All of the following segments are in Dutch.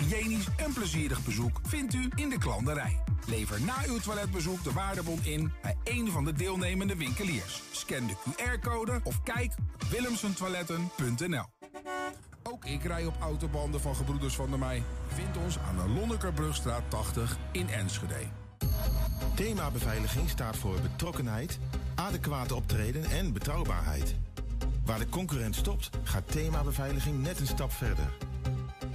hygiënisch en plezierig bezoek vindt u in de klanderij. Lever na uw toiletbezoek de waardebon in bij een van de deelnemende winkeliers. Scan de QR-code of kijk op willemsentoiletten.nl. Ook ik rij op autobanden van Gebroeders van der Mei. Vind ons aan de Lonnekerbrugstraat 80 in Enschede. Thema beveiliging staat voor betrokkenheid, adequate optreden en betrouwbaarheid. Waar de concurrent stopt, gaat thema beveiliging net een stap verder.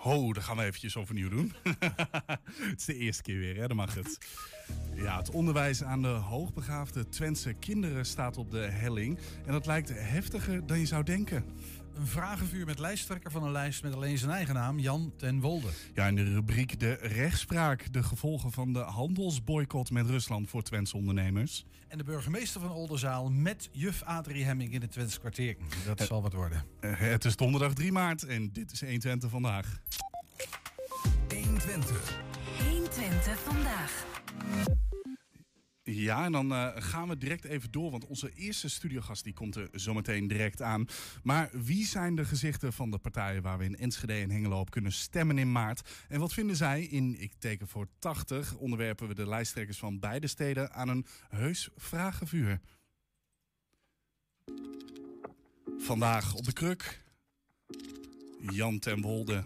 Ho, daar gaan we eventjes overnieuw doen. het is de eerste keer weer, hè? Dan mag het. Ja, het onderwijs aan de hoogbegaafde Twentse kinderen staat op de helling. En dat lijkt heftiger dan je zou denken. Een vragenvuur met lijsttrekker van een lijst met alleen zijn eigen naam, Jan ten Wolde. Ja, in de rubriek De Rechtspraak. De gevolgen van de handelsboycott met Rusland voor Twentse ondernemers. En de burgemeester van Oldenzaal met juf Adrie Hemming in het Twentse kwartier. Dat zal wat worden. Eh, Het is donderdag 3 maart en dit is 120 vandaag. 120. 120 vandaag. Ja, en dan eh, gaan we direct even door, want onze eerste studiogast die komt er zometeen direct aan. Maar wie zijn de gezichten van de partijen waar we in Enschede en Hengelo op kunnen stemmen in maart? En wat vinden zij in Ik teken voor 80? Onderwerpen we de lijsttrekkers van beide steden aan een heus vragenvuur. Vandaag op de kruk. Jan ten Wolde.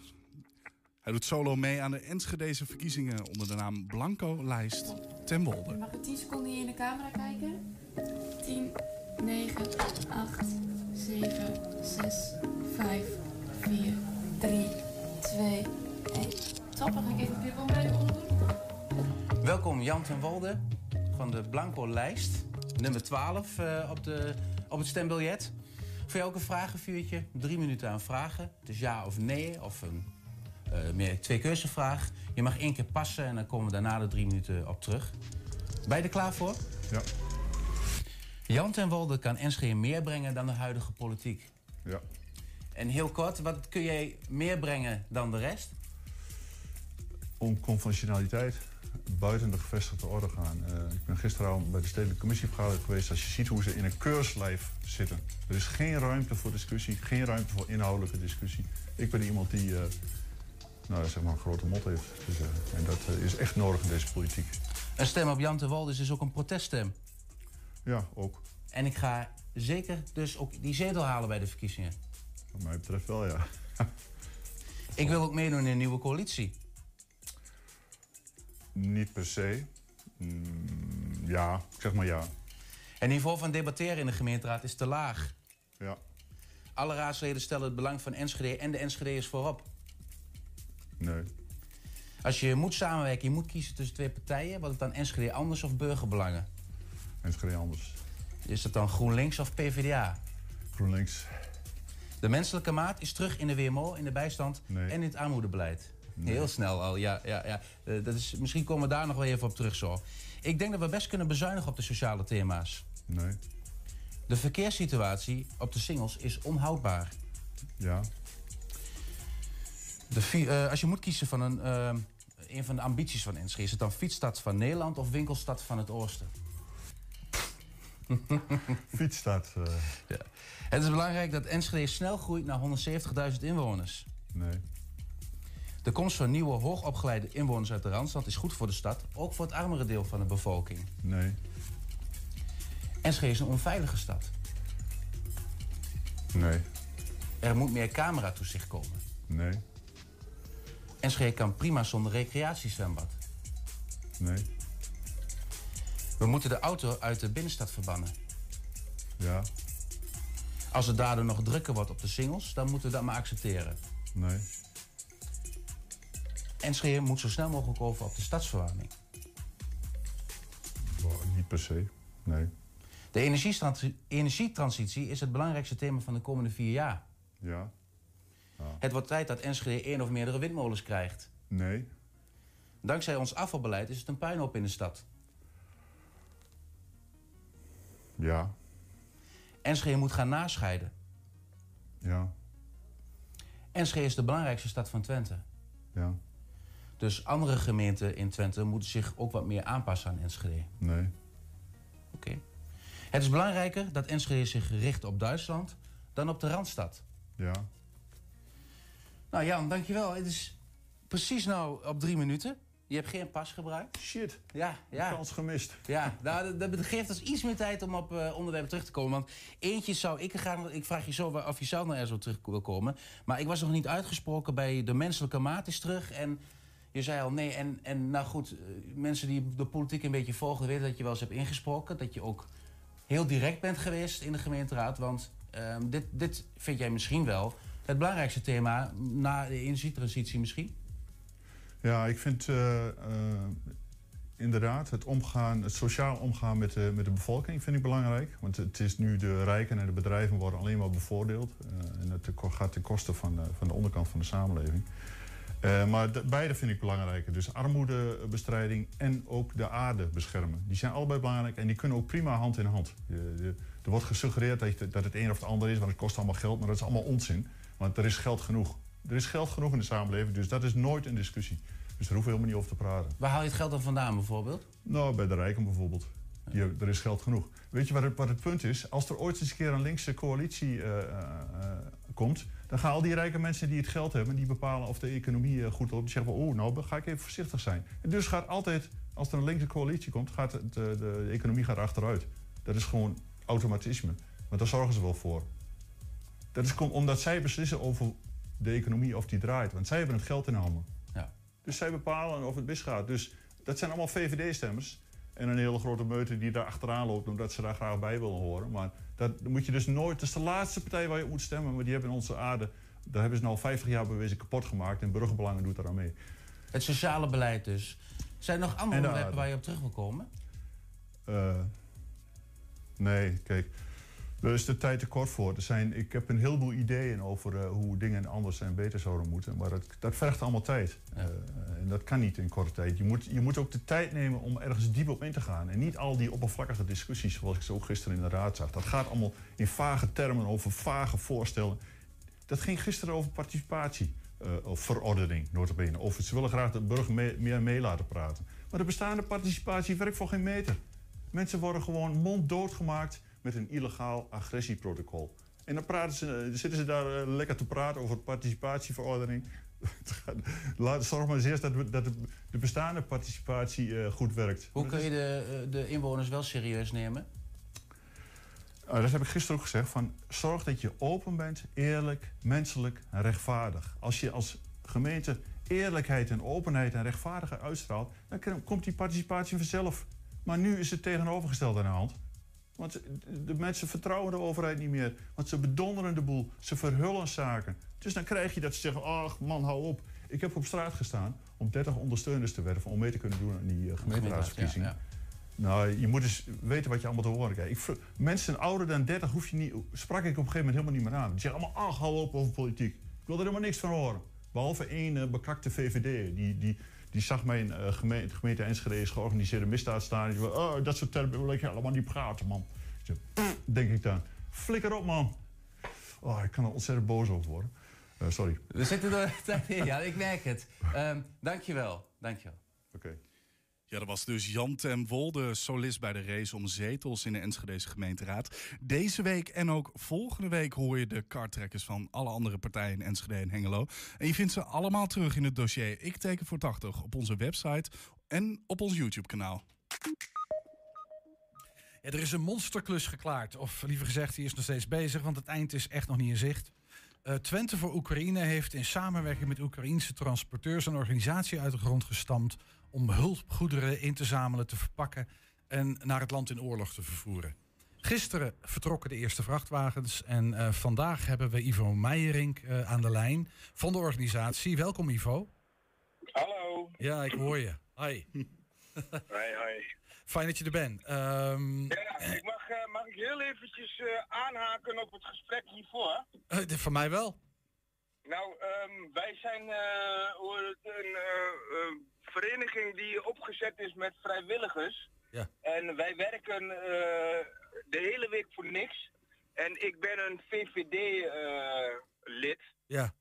Hij doet solo mee aan de Enschedeze verkiezingen onder de naam Blanco Lijst ten Wolde. Mag ik 10 seconden hier in de camera kijken? 10, 9, 8, 7, 6, 5, 4, 3, 2, 1. Top, dan ga ik even Pippo bij onderdoen. Welkom Jan ten Wolde van de Blanco Lijst, nummer 12 eh, op, de, op het stembiljet. Voor jou ook een vragenvuurtje, drie minuten aan vragen. Dus ja of nee, of een meer twee keuzevraag. Je mag één keer passen en dan komen we daarna de drie minuten op terug. Ben je er klaar voor? Ja. Jan ten Wolde kan Enschede meer brengen dan de huidige politiek. Ja. En heel kort, wat kun jij meer brengen dan de rest? Onconventionaliteit. Buiten de gevestigde orde gaan. Eh, ik ben gisteravond bij de stedelijke commissievergadering geweest. Als je ziet hoe ze in een keurslijf zitten. Er is geen ruimte voor discussie, geen ruimte voor inhoudelijke discussie. Ik ben iemand die eh, nou, zeg maar een grote mot heeft. En dat eh, is echt nodig in deze politiek. Een stem op Jan ten Wolde is ook een proteststem. Ja, ook. En ik ga zeker dus ook die zetel halen bij de verkiezingen. Wat mij betreft wel, ja. Ik wil ook meedoen in een nieuwe coalitie. Niet per se. Mm, ja, ik zeg maar ja. Het niveau van debatteren in de gemeenteraad is te laag. Ja, Alle raadsleden stellen het belang van Enschede en de Enschede'ers voorop. Nee. Als je moet samenwerken, je moet kiezen tussen twee partijen. Wat het dan Enschede anders of burgerbelangen? Enschede anders. Is het dan GroenLinks of PvdA? GroenLinks. De menselijke maat is terug in de WMO, in de bijstand Nee. en in het armoedebeleid. Nee. Heel snel al, ja. ja, ja. Eh, dat is, misschien komen we daar nog wel even op terug zo. Ik denk dat we best kunnen bezuinigen op de sociale thema's. Nee. De verkeerssituatie op de singles is onhoudbaar. Ja. De, eh, als je moet kiezen van een, eh, een van de ambities van Enschede... is het dan fietsstad van Nederland of winkelstad van het Oosten? Fietsstad. eh, Ja. Het is belangrijk dat Enschede snel groeit naar 170.000 inwoners. nee. De komst van nieuwe hoogopgeleide inwoners uit de Randstad is goed voor de stad, ook voor het armere deel van de bevolking. Nee. Enschede is een onveilige stad. Nee. Er moet meer cameratoezicht komen. Nee. Enschede kan prima zonder recreatiezwembad. Nee. We moeten de auto uit de binnenstad verbannen. Ja. Als het daardoor nog drukker wordt op de singles, dan moeten we dat maar accepteren. Nee. Enschede moet zo snel mogelijk over op de stadsverwarming. Niet per se. Nee. De energietransi- energietransitie is het belangrijkste thema van de komende vier jaar. Ja. Het wordt tijd dat Enschede één of meerdere windmolens krijgt. Nee. Dankzij ons afvalbeleid is het een puinhoop in de stad. Ja. Enschede moet gaan nascheiden. Ja. Enschede is de belangrijkste stad van Twente. Ja. Dus andere gemeenten in Twente moeten zich ook wat meer aanpassen aan Enschede. Nee. Oké. Het is belangrijker dat Enschede zich richt op Duitsland dan op de Randstad. Ja. Nou Jan, dankjewel. Het is precies nou op drie minuten. Je hebt geen pas gebruikt. Shit. Ja, ja. Kans gemist. Ja, nou, dat, dat geeft ons iets meer tijd om op eh, onderwerpen terug te komen. Want eentje zou ik gaan. Ik vraag je zo of je zelf naar er zo terug wil komen. Maar ik was nog niet uitgesproken bij de menselijke maat is terug. En je zei al nee. En, en nou goed, eh, mensen die de politiek een beetje volgen weten dat je wel eens hebt ingesproken. Dat je ook heel direct bent geweest in de gemeenteraad. Want ehm, dit, dit vind jij misschien wel het belangrijkste thema na de energietransitie misschien. Ja, ik vind eh, eh, inderdaad het omgaan, het sociaal omgaan met de, met de bevolking vind ik belangrijk. Want het is nu de rijken en de bedrijven worden alleen maar bevoordeeld. Uh, en het gaat ten koste van, van de onderkant van de samenleving. maar de, beide vind ik belangrijker. Dus armoedebestrijding en ook de aarde beschermen. Die zijn allebei belangrijk en die kunnen ook prima hand in hand. Er wordt gesuggereerd dat, dat het een of het ander is, want het kost allemaal geld. Maar dat is allemaal onzin. Want er is geld genoeg. Er is geld genoeg in de samenleving, dus dat is nooit een discussie. Dus daar hoeven we helemaal niet over te praten. Waar haal je het geld dan vandaan bijvoorbeeld? Nou, bij de rijken bijvoorbeeld. Die, er is geld genoeg. Weet je wat het, wat het punt is? Als er ooit eens een keer een linkse coalitie uh, uh, komt... dan gaan al die rijke mensen die het geld hebben... die bepalen of de economie goed loopt... die zeggen van, oh, nou ga ik even voorzichtig zijn. En dus gaat altijd, als er een linkse coalitie komt... gaat de, de, de economie gaat achteruit. Dat is gewoon automatisme. Want daar zorgen ze wel voor. Dat is omdat zij beslissen over de economie of die draait. Want zij hebben het geld in handen. Ja. Dus zij bepalen of het misgaat. Dus dat zijn allemaal VVD-stemmers. En een hele grote meute die daar achteraan loopt omdat ze daar graag bij willen horen. Maar dat moet je dus nooit. Dat is de laatste partij waar je op moet stemmen. Maar die hebben onze aarde. Daar hebben ze al 50 jaar bewezen kapot gemaakt. En burgerbelangen doet daar aan mee. Het sociale beleid dus. Zijn er nog andere onderwerpen waar je op terug wil komen? Uh, nee, kijk. Daar is de tijd te kort voor. Er zijn, ik heb een heleboel ideeën over uh, hoe dingen anders en beter zouden moeten. Maar dat, dat vergt allemaal tijd. Ja. Uh, en dat kan niet in korte tijd. Je moet, je moet ook de tijd nemen om ergens diep op in te gaan. En niet al die oppervlakkige discussies zoals ik zo gisteren in de raad zag. Dat gaat allemaal in vage termen over vage voorstellen. Dat ging gisteren over participatie. Uh, of verordening, notabene. Of ze willen graag de burger mee, meer mee laten praten. Maar de bestaande participatie werkt voor geen meter. Mensen worden gewoon monddood gemaakt met een illegaal agressieprotocol. En dan praten ze, zitten ze daar uh, lekker te praten over participatieverordening. Laat, zorg maar eens eerst dat, dat de bestaande participatie uh, goed werkt. Hoe kun je de, de inwoners wel serieus nemen? Uh, dat heb ik gisteren ook gezegd. Van, zorg dat je open bent, eerlijk, menselijk en rechtvaardig. Als je als gemeente eerlijkheid en openheid en rechtvaardigheid uitstraalt... dan komt die participatie vanzelf. Maar nu is het tegenovergesteld aan de hand. Want de mensen vertrouwen de overheid niet meer. Want ze bedonderen de boel. Ze verhullen zaken. Dus dan krijg je dat ze zeggen: ach man, hou op. Ik heb op straat gestaan om 30 ondersteuners te werven om mee te kunnen doen aan die uh, gemeenteraadsverkiezingen. Ja, ja. Nou, je moet dus weten wat je allemaal te horen krijgt. Ik, mensen ouder dan 30 hoef je niet, sprak ik op een gegeente moment helemaal niet meer aan. Die zeggen allemaal: ach, hou op over politiek. Ik wil er helemaal niks van horen. Behalve één uh, bekakte VVD. Die, die, die zag mijn uh, gemeente, gemeente Enschede georganiseerde misdaad staan. Die zei, oh, dat soort termen wil ik helemaal niet praten, man. Zeg, denk ik dan. Flikker op, man. Oh, ik kan er ontzettend boos over worden. Uh, sorry. We zitten er tijd in, ja, ik merk het. Um, dankjewel, dankjewel. Oké. Okay. Ja, dat was dus Jan ten Wolde, solist bij de race om zetels in de Enschedese gemeenteraad. Deze week en ook volgende week hoor je de kartrekkers van alle andere partijen in Enschede en Hengelo. En je vindt ze allemaal terug in het dossier Ik teken voor 80 op onze website en op ons YouTube-kanaal. Ja, er is een monsterklus geklaard. Of liever gezegd, die is nog steeds bezig, want het eind is echt nog niet in zicht. Uh, Twente voor Oekraïne heeft in samenwerking met Oekraïense transporteurs een organisatie uit de grond gestampt om hulpgoederen in te zamelen, te verpakken en naar het land in oorlog te vervoeren. Gisteren vertrokken de eerste vrachtwagens en uh, vandaag hebben we Ivo Meijerink uh, aan de lijn van de organisatie. Welkom Ivo. Hallo. Ja, ik hoor je. Hi. Hoi, hoi. Fijn dat je er bent. Um, ja, ik mag, uh, mag ik heel eventjes aanhaken op het gesprek hiervoor? van mij wel. Nou, ehm, wij zijn eh, een eh, eh, vereniging die opgezet is met vrijwilligers. Ja. En wij werken eh, de hele week voor niks. En ik ben een VVD-lid. Ja.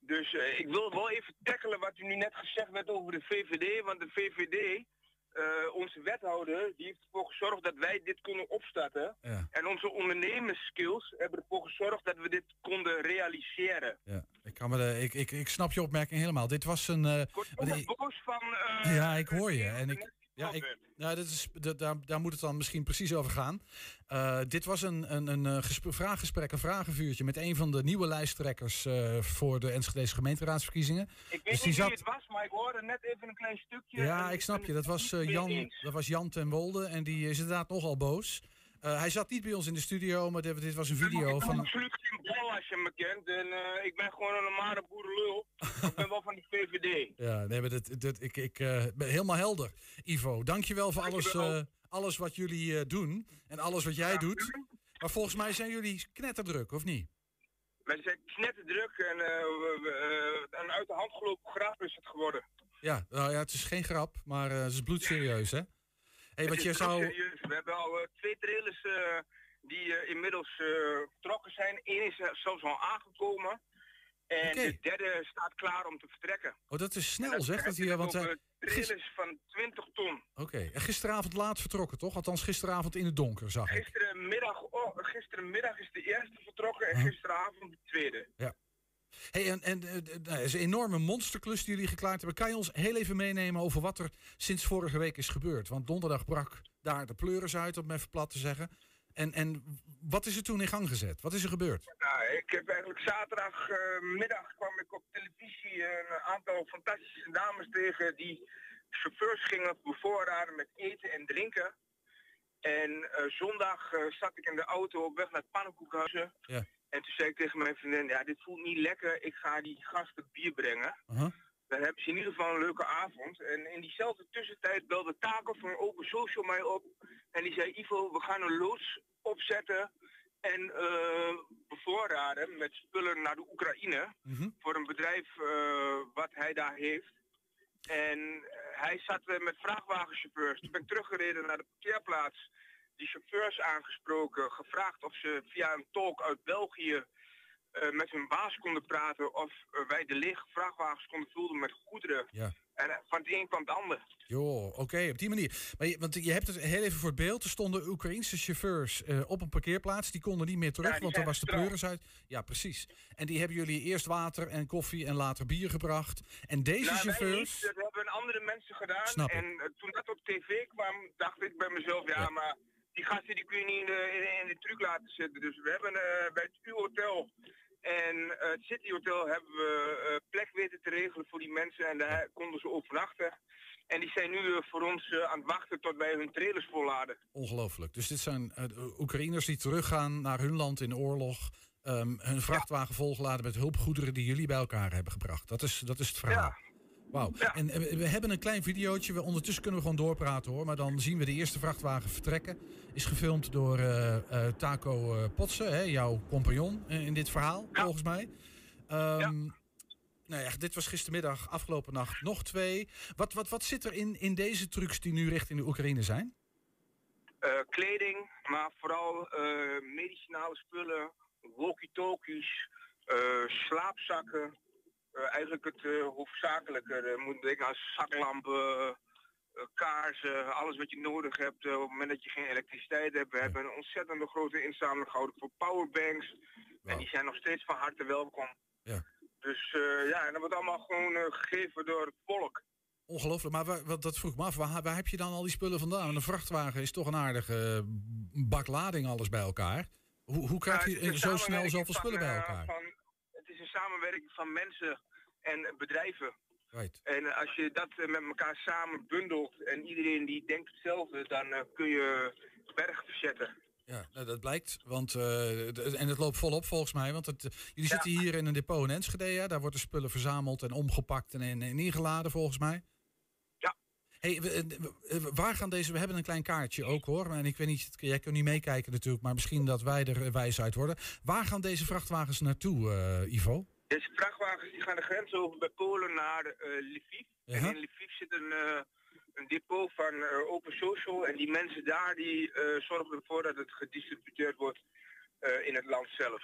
Dus eh, ik wil wel even tackelen wat u nu net gezegd werd over de VVD. Want de VVD, eh, onze wethouder, die heeft ervoor gezorgd dat wij dit kunnen opstarten. Ja. En onze ondernemerskills hebben ervoor gezorgd dat we dit konden realiseren. Ja, ik, kan me de, ik, ik, ik snap je opmerking helemaal. Dit was een. eh, boos van... eh, ja, ik hoor je. En ik, ja, ik, nou, dit is, dat- daar, daar moet het dan misschien precies over gaan. Eh, dit was een, een, een eh, gesp- vraaggesprek, een vragenvuurtje met een van de nieuwe lijsttrekkers eh, voor de Enschedese gemeenteraadsverkiezingen. Ik weet Dus die niet zat- wie het was, maar ik hoorde net even een klein stukje. Ja, en ik snap je. Dat was, Jan, dat was Jan ten Wolde en die is inderdaad nogal boos. Eh, hij zat niet bij ons in de studio, maar dit, was een video Ik ben van... absoluut geen bal als je me kent. En eh, ik ben gewoon een normale boerenlul. ik ben wel van de VVD. Ja, nee, maar dit, dit, ik, ik eh, ben helemaal helder. Ivo, dankjewel voor alles, Dankjewel. alles wat jullie doen en alles wat jij doet. Maar volgens mij zijn jullie knetterdruk, of niet? Wij zijn knetterdruk en een uit de hand gelopen grap is het geworden. Ja, nou ja, het is geen grap, maar het is bloedserieus, hè? Hey, wat je zou... serieus. We hebben al eh, twee trailers eh, die eh, inmiddels vertrokken zijn. Eén is zelfs al aangekomen. En de derde staat klaar om te vertrekken. Oh, dat is snel, dan zeg dat hier, want... trailers van 20 ton. Oké, en gisteravond laat vertrokken, toch? Althans, gisteravond in het donker, zag ik. Gisterenmiddag, oh, gisterenmiddag is de eerste vertrokken en Huh? gisteravond de tweede. Hey, en, en eh, nou, het is een enorme monsterklus die jullie geklaard hebben. Kan je ons heel even meenemen over wat er sinds vorige week is gebeurd? Want donderdag brak daar de pleuris uit, om het even plat te zeggen. En, en wat is er toen in gang gezet? Wat is er gebeurd? Nou, ik heb eigenlijk zaterdagmiddag kwam ik op televisie een aantal fantastische dames tegen die chauffeurs gingen bevoorraden met eten en drinken. En eh, zondag eh, zat ik in de auto op weg naar het pannenkoekhuizen. Ja. En toen zei ik tegen mijn vriendin, ja dit voelt niet lekker, ik ga die gasten bier brengen. Aha. Dan hebben ze in ieder geval een leuke avond. En in diezelfde tussentijd belde Taco van Open Social mij op. En die zei, Ivo, we gaan een loods opzetten en eh, bevoorraden met spullen naar de Oekraïne. Mhm. Voor een bedrijf eh, wat hij daar heeft. En eh, hij zat met vrachtwagenchauffeurs. Toen ben ik teruggereden naar de parkeerplaats. Die chauffeurs aangesproken, gevraagd of ze via een tolk uit België eh, met hun baas konden praten of eh, wij de lege vrachtwagens konden vullen met goederen. Ja. En eh, van het een kwam het ander. Joh, oké, op die manier. Maar je, want je hebt het heel even voor het beeld. Er stonden Oekraïnse chauffeurs op een parkeerplaats. Die konden niet meer terug, Ja, want er was de pleuris uit. Ja, precies. En die hebben jullie eerst water en koffie en later bier gebracht. En deze Nou, chauffeurs... niet, dat hebben andere mensen gedaan. En toen dat op tv kwam, dacht ik bij mezelf, ja, Ja. maar die gasten die kun je niet in de, in, in de truc laten zitten. Dus we hebben eh, bij het U-hotel en eh, het City Hotel hebben we eh, plek weten te regelen voor die mensen. En daar konden ze overnachten. En die zijn nu voor ons aan het wachten tot wij hun trailers volladen. Ongelooflijk. Dus dit zijn Oekraïners die teruggaan naar hun land in oorlog. ehm, hun vrachtwagen volgeladen met hulpgoederen die jullie bij elkaar hebben gebracht. Dat is, dat is het verhaal. Ja. Wauw. Ja. En eh, we hebben een klein videootje. We, ondertussen kunnen we gewoon doorpraten hoor. Maar dan zien we de eerste vrachtwagen vertrekken. Is gefilmd door eh, eh, Taco Potsen, hè, jouw compagnon in dit verhaal, Ja. volgens mij. Ehm, Nou ja, dit was gistermiddag, afgelopen nacht nog twee. Wat, wat, wat zit er in, in deze trucs die nu richting de Oekraïne zijn? Kleding, maar vooral medicinale spullen, walkie-talkies, slaapzakken. Eh, eigenlijk het eh, hoofdzakelijke. Je moet denken aan zaklampen, eh, kaarsen, alles wat je nodig hebt eh, op het moment dat je geen elektriciteit hebt. We hebben een ontzettende grote inzameling gehouden voor powerbanks. En die zijn nog steeds van harte welkom. Ja. Dus eh, ja, en dat wordt allemaal gewoon eh, gegeven door het volk. Ongelooflijk, maar waar, wat, dat vroeg me af. Waar, waar heb je dan al die spullen vandaan? Een vrachtwagen is toch een aardige eh, bak lading alles bij elkaar. Hoe, hoe krijg je een zo snel zoveel spullen bij eh, elkaar? van- samenwerking van mensen en bedrijven. Right. En als je dat eh, met elkaar samen bundelt en iedereen die denkt hetzelfde, dan eh, kun je bergen verzetten. Ja, nou, dat blijkt. Want, eh, en het loopt volop volgens mij. Want het, jullie zitten hier in een depot in Enschede. Ja? Daar worden spullen verzameld en omgepakt en, en, en ingeladen volgens mij. Ja. Hey, eh, we- waar gaan deze... We hebben een klein kaartje ook hoor. En ik weet niet, jij kunt niet meekijken natuurlijk. Maar misschien dat wij er wijs uit worden. Waar gaan deze vrachtwagens naartoe, eh, Ivo? Deze vrachtwagens die gaan de grens over bij Polen naar eh, Lviv. Ja. En in Lviv zit een, eh, een depot van eh, Open Social. En die mensen daar die eh, zorgen ervoor dat het gedistributeerd wordt eh, in het land zelf.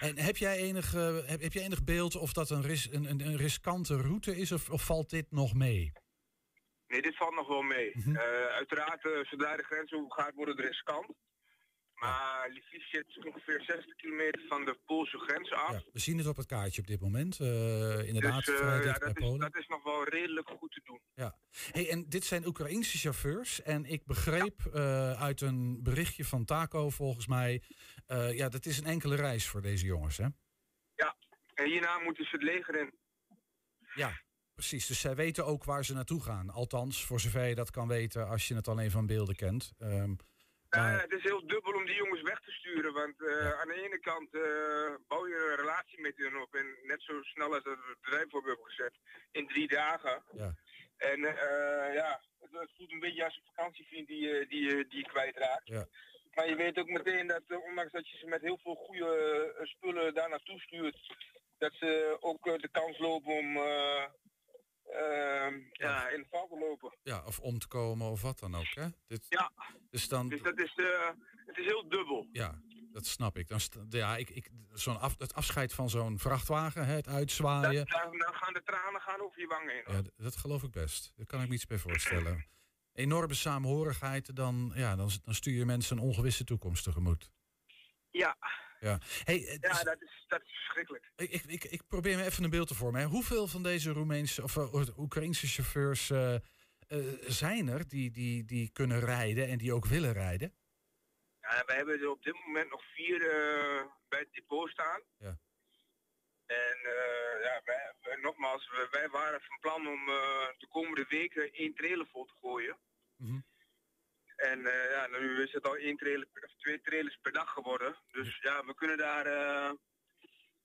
En heb jij enig, eh, heb, heb jij enig beeld of dat een, ris, een, een, een riskante route is of, of valt dit nog mee? Nee, dit valt nog wel mee. Mhm. Eh, uiteraard, eh, zodra de grens gaat, wordt het riskant. Maar Lviv zit ongeveer 60 kilometer van de Poolse grens af. Ja, we zien het op het kaartje op dit moment. eh, inderdaad, dus ja, bij dat, is, Polen. dat is nog wel redelijk goed te doen. Ja. Hey, en dit zijn Oekraïnse chauffeurs. En ik begreep uit een berichtje van Taco volgens mij... ja, dat is een enkele reis voor deze jongens, hè? En hierna moeten ze het leger in. Ja, precies. Dus zij weten ook waar ze naartoe gaan. Althans, voor zover je dat kan weten als je het alleen van beelden kent. Ehm, Ja, maar- het is heel dubbel om die jongens weg te sturen. Want eh, aan de ene kant eh, bouw je een relatie met hen op. En net zo snel als dat het bedrijf op hebt gezet. In drie dagen. Ja. En eh, ja, het, voelt een beetje als een vakantievriend die, je- die, die je kwijtraakt. Ja. Maar je weet ook meteen dat ondanks dat je ze met heel veel goede spullen daar naartoe stuurt. Dat ze ook de kans lopen om ja, in de val lopen. ja, of om te komen of wat dan ook, hè? Dit, Ja. Dus dan, Dus dat is, eh, het is heel dubbel. ja, dat snap ik. Dan, ja, ik, ik, zo'n af, het afscheid van zo'n vrachtwagen, hè, het uitzwaaien... Dan, gaan de tranen gaan over je wangen heen. Ja, dat geloof ik best. Daar kan ik me iets bij voorstellen. Enorme saamhorigheid, dan, ja, dan, dan stuur je mensen een ongewisse toekomst tegemoet. Ja, Ja, hey, eh, ja dus- dat, is, dat is verschrikkelijk. ik, ik, ik, probeer me even een beeld te vormen. Hè. Hoeveel van deze Roemeense of uh, Oekraïnse chauffeurs eh, eh, zijn er die, die, die kunnen rijden en die ook willen rijden? Ja, wij hebben er op dit moment nog vier eh, bij het depot staan. Ja. En eh, ja, wij, wij- nogmaals, wij, waren van plan om eh, de komende weken één trailer vol te gooien. Mhm. En eh, ja, nu is het al één trailer, per- of twee trailers per dag geworden. Dus ja, we kunnen daar eh, eh,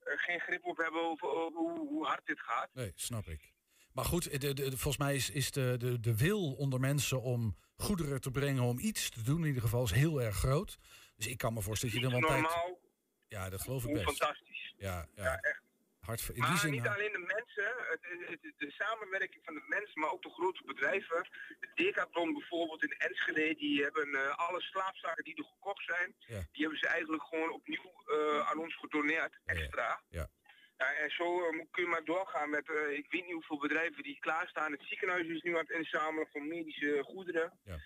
geen grip op hebben over, over hoe, hoe hard dit gaat. Nee, snap ik. Maar goed, de, de, volgens mij is, is de, de, de wil onder mensen om goederen te brengen, om iets te doen in ieder geval, is heel erg groot. Dus ik kan me voorstellen dat je er wel tijd... Ja, dat geloof ik best. fantastisch. Ja, ja. Ja, echt. Hard, in die Maar zin, niet hard- alleen de mensen, het, het, het- de samenwerking van de mensen, maar ook de grote bedrijven. De Decathlon bijvoorbeeld in Enschede, die hebben eh, alle slaapzaken die er gekocht zijn, Ja. die hebben ze eigenlijk gewoon opnieuw eh, aan ons gedoneerd, ja. extra. Ja. Ja, en zo eh, kun je maar doorgaan met, ik weet niet hoeveel bedrijven die klaarstaan. Het ziekenhuis is nu aan het inzamelen van medische goederen. Ja.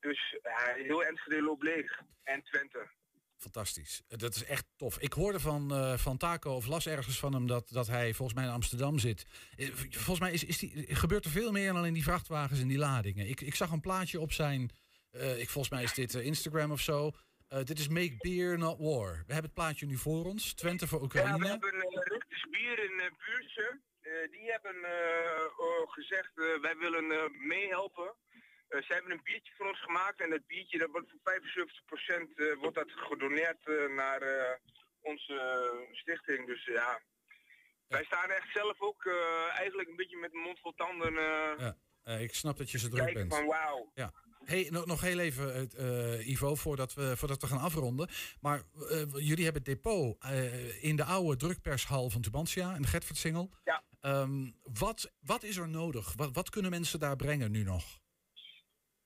Dus heel Enschede loopt leeg. En Twente. Fantastisch. Dat is echt tof. Ik hoorde van, eh, van Taco, of las ergens van hem, dat, dat hij volgens mij in Amsterdam zit. Eh, Volgens mij is, is die, gebeurt er veel meer dan in die vrachtwagens en die ladingen. Ik, ik zag een plaatje op zijn, eh, ik, volgens mij is dit Instagram of zo. Dit is Make Beer Not War. We hebben het plaatje nu voor ons. Twente voor Ja, Oekraïne. we hebben Rutgers Bier in Buurtse. Eh, die hebben oh, gezegd, wij willen eh, meehelpen. Eh, ze hebben een biertje voor ons gemaakt en dat biertje dat wordt voor 75% eh, wordt dat gedoneerd eh, naar onze stichting. Dus ja, wij staan echt zelf ook eigenlijk een beetje met mond vol tanden Ja, ik snap dat je zo druk bent. van wauw. Hey, nog, nog heel even, Ivo, voordat we, voordat we gaan afronden. Maar jullie hebben het depot in de oude drukpershal van Tubantia, in de Gertverdsingel. Ja. Ehm, wat, wat is er nodig? Wat, wat kunnen mensen daar brengen nu nog?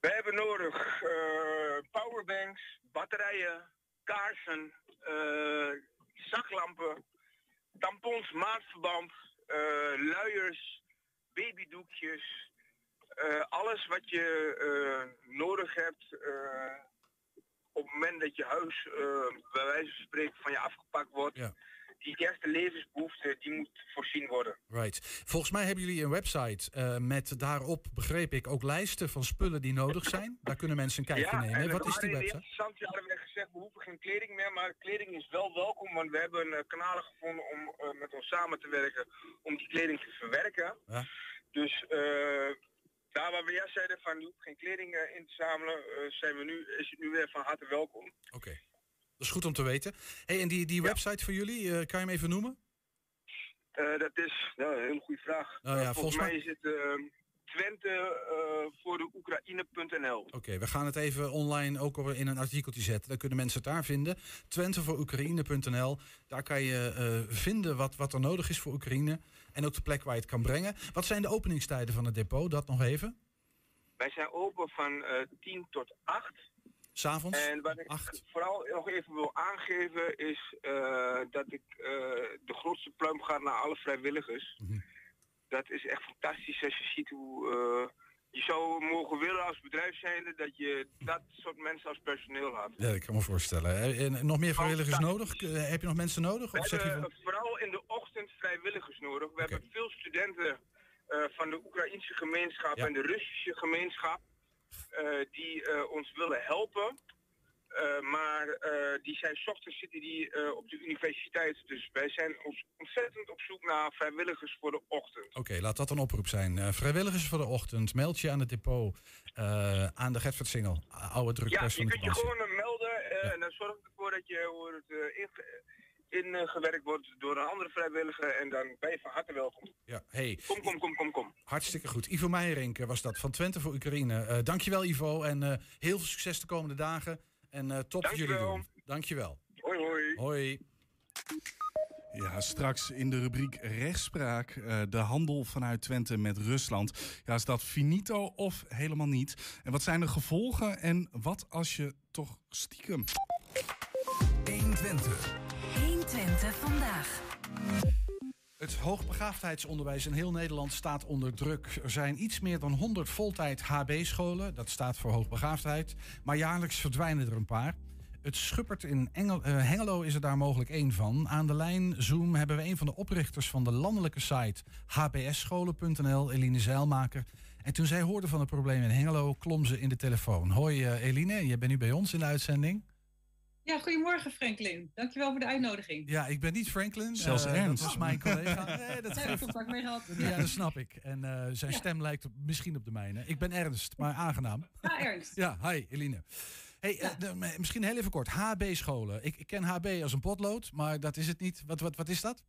We hebben nodig eh, powerbanks, batterijen, kaarsen, eh, zaklampen, tampons, maatverband, eh, luiers, babydoekjes. alles wat je nodig hebt op het moment dat je huis bij wijze van spreken van je afgepakt wordt. Ja. Die eerste levensbehoefte die moet voorzien worden. Right. Volgens mij hebben jullie een website eh, met daarop, begreep ik, ook lijsten van spullen die nodig zijn. Daar kunnen mensen een kijkje ja, nemen. en Wat is die website? eerste instantie hadden we gezegd, we hoeven geen kleding meer, maar kleding is wel welkom, want we hebben eh, kanalen gevonden om eh, met ons samen te werken om die kleding te verwerken. Ja. Dus daar waar we juist zeiden van je hoeft geen kleding in te zamelen, zijn we nu, is het nu weer van harte welkom. Oké. Is goed om te weten. Hey, en die, die website voor jullie, eh, kan je hem even noemen? Eh, dat is ja, een hele goede vraag. Nou ja, Eh, volgens mij- is het eh, Twente voor de Oekraïne.nl. Oké, we gaan het even online ook in een artikeltje zetten. Dan kunnen mensen het daar vinden. Twente voor Oekraïne.nl. Daar kan je vinden wat, wat er nodig is voor Oekraïne. En ook de plek waar je het kan brengen. Wat zijn de openingstijden van het depot? Dat nog even. Wij zijn open van eh 10 tot 8. S'avonds? En wat ik Acht. vooral nog even wil aangeven is eh, dat ik eh, de grootste pluim ga naar alle vrijwilligers. Mhm. Dat is echt fantastisch als je ziet hoe eh, je zou mogen willen als bedrijf zijnde dat je dat soort mensen als personeel had. Ja, ik kan me voorstellen. En nog meer vrijwilligers nodig? Heb je nog mensen nodig? We Of zeg je hebben van... vooral in de ochtend vrijwilligers nodig. We hebben veel studenten van de Oekraïnse gemeenschap Ja. en de Russische gemeenschap die eh, ons willen helpen. Eh, maar eh, die zijn ochtends zitten die eh, op de universiteit. Dus wij zijn ons ontzettend op zoek naar vrijwilligers voor de ochtend. Oké, laat dat een oproep zijn. Eh, vrijwilligers voor de ochtend. Meld je aan het depot. eh, aan de Gertford Singel. Oude Ja, drukpers je van de kunt je vakantie. gewoon eh, melden eh, en dan zorg ik ervoor dat je eh, inge- ingewerkt wordt door een andere vrijwilliger en dan ben je van harte welkom. Ja, hey, Kom, kom, kom, kom, kom. hartstikke goed. Ivo Meijerink was dat van Twente voor Oekraïne. Eh dankjewel Ivo en eh, heel veel succes de komende dagen. En eh, top wat jullie doen. Dankjewel. Hoi, hoi. Hoi. Ja, straks in de rubriek rechtspraak eh, de handel vanuit Twente met Rusland. Ja, is dat finito of helemaal niet? En wat zijn de gevolgen en wat als je toch stiekem... 120. 120 vandaag. Het hoogbegaafdheidsonderwijs in heel Nederland staat onder druk. Er zijn iets meer dan 100 voltijd HB-scholen, dat staat voor hoogbegaafdheid. Maar jaarlijks verdwijnen er een paar. Het Schuppert in Engel, eh, Hengelo is er daar mogelijk één van. Aan de lijn Zoom hebben we een van de oprichters van de landelijke site hbsscholen.nl, Eline Zeilmaker. En toen zij hoorde van het probleem in Hengelo, klom ze in de telefoon. Hoi eh, Eline, je bent nu bij ons in de uitzending. Ja, goedemorgen Franklin. Dankjewel voor de uitnodiging. Ja, ik ben niet Franklin. Zelfs eh, Ernst. Dat was mijn collega. Nee, dat heb ik contact mee gehad. Ja, dat snap ik. En eh, zijn Ja. stem lijkt op, misschien op de mijne. Ik ben Ernst, maar aangenaam. Ah, Ernst. Ja, hi Eline. Hey, eh, misschien heel even kort. HB-scholen. Ik, ik ken HB als een potlood, maar dat is het niet. Wat, wat, wat is dat?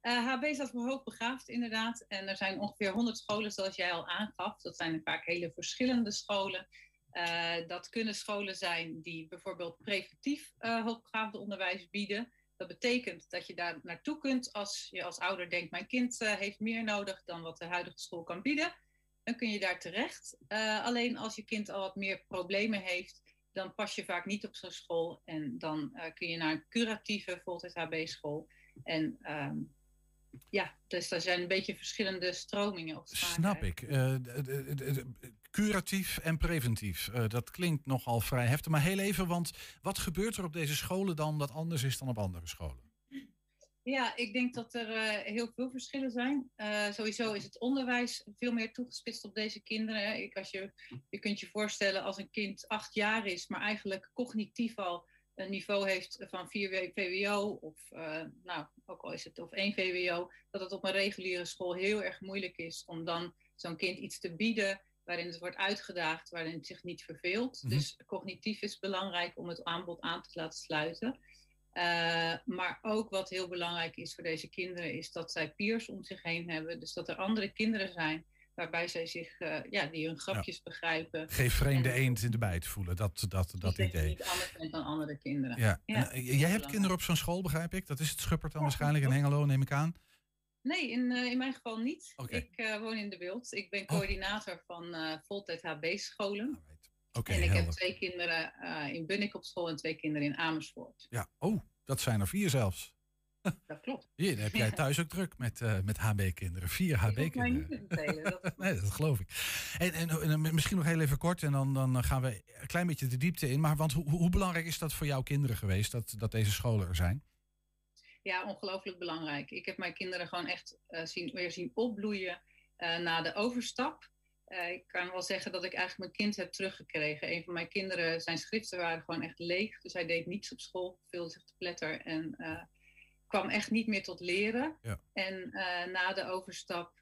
Eh, HB staat voor hoogbegaafd inderdaad. En er zijn ongeveer 100 scholen zoals jij al aangaf. Dat zijn vaak hele verschillende scholen. Eh, dat kunnen scholen zijn die bijvoorbeeld preventief eh hoogbegaafde onderwijs bieden. Dat betekent dat je daar naartoe kunt als je als ouder denkt... mijn kind eh, heeft meer nodig dan wat de huidige school kan bieden. Dan kun je daar terecht. Eh, alleen als je kind al wat meer problemen heeft... dan pas je vaak niet op zo'n school. En dan eh, kun je naar een curatieve voltijd HB-school. En ehm, ja, dus er zijn een beetje verschillende stromingen op. Snap ik. Eh, curatief en preventief. Eh, dat klinkt nogal vrij heftig. Maar heel even, want wat gebeurt er op deze scholen dan dat anders is dan op andere scholen? Ja, ik denk dat er eh, heel veel verschillen zijn. Eh, sowieso is het onderwijs veel meer toegespitst op deze kinderen. Ik, als je, je kunt je voorstellen als een kind acht jaar is, maar eigenlijk cognitief al een niveau heeft van 4 VWO, of nou, ook al is het of 1 VWO, dat het op een reguliere school heel erg moeilijk is om dan zo'n kind iets te bieden waarin het wordt uitgedaagd, waarin het zich niet verveelt. Mhm. Dus cognitief is belangrijk om het aanbod aan te laten sluiten. Eh, maar ook wat heel belangrijk is voor deze kinderen, is dat zij peers om zich heen hebben. Dus dat er andere kinderen zijn waarbij zij zich, eh, ja, die hun grapjes begrijpen. Geef vreemde eend in de bijt voelen, dat, dat, dat idee. niet anders zijn dan andere kinderen. Ja. En, eh, jij hebt kinderen op zo'n school, begrijp ik? Dat is het Schuppert dan waarschijnlijk in Hengelo, neem ik aan. Nee, in, eh, in mijn geval niet. Ik eh, woon in de Wild. Ik ben coördinator van eh voltijd HB-scholen. En ik heb twee kinderen in Bunnik op school en twee kinderen in Amersfoort. Ja, oh, dat zijn er vier zelfs. Dat klopt. Hier, dan heb jij thuis ook druk met, met HB-kinderen. Vier HB-kinderen. Dat Nee, dat geloof ik. En, en, en misschien nog heel even kort en dan, dan gaan we een klein beetje de diepte in. Maar want hoe, hoe belangrijk is dat voor jouw kinderen geweest, dat, dat deze scholen er zijn? Ja, ongelooflijk belangrijk. Ik heb mijn kinderen gewoon echt eh, zien, weer zien opbloeien eh, na de overstap. Eh, ik kan wel zeggen dat ik eigenlijk mijn kind heb teruggekregen. Een van mijn kinderen, zijn schriften waren gewoon echt leeg. Dus hij deed niets op school, vulde zich te pletter en kwam echt niet meer tot leren. Ja. En na de overstap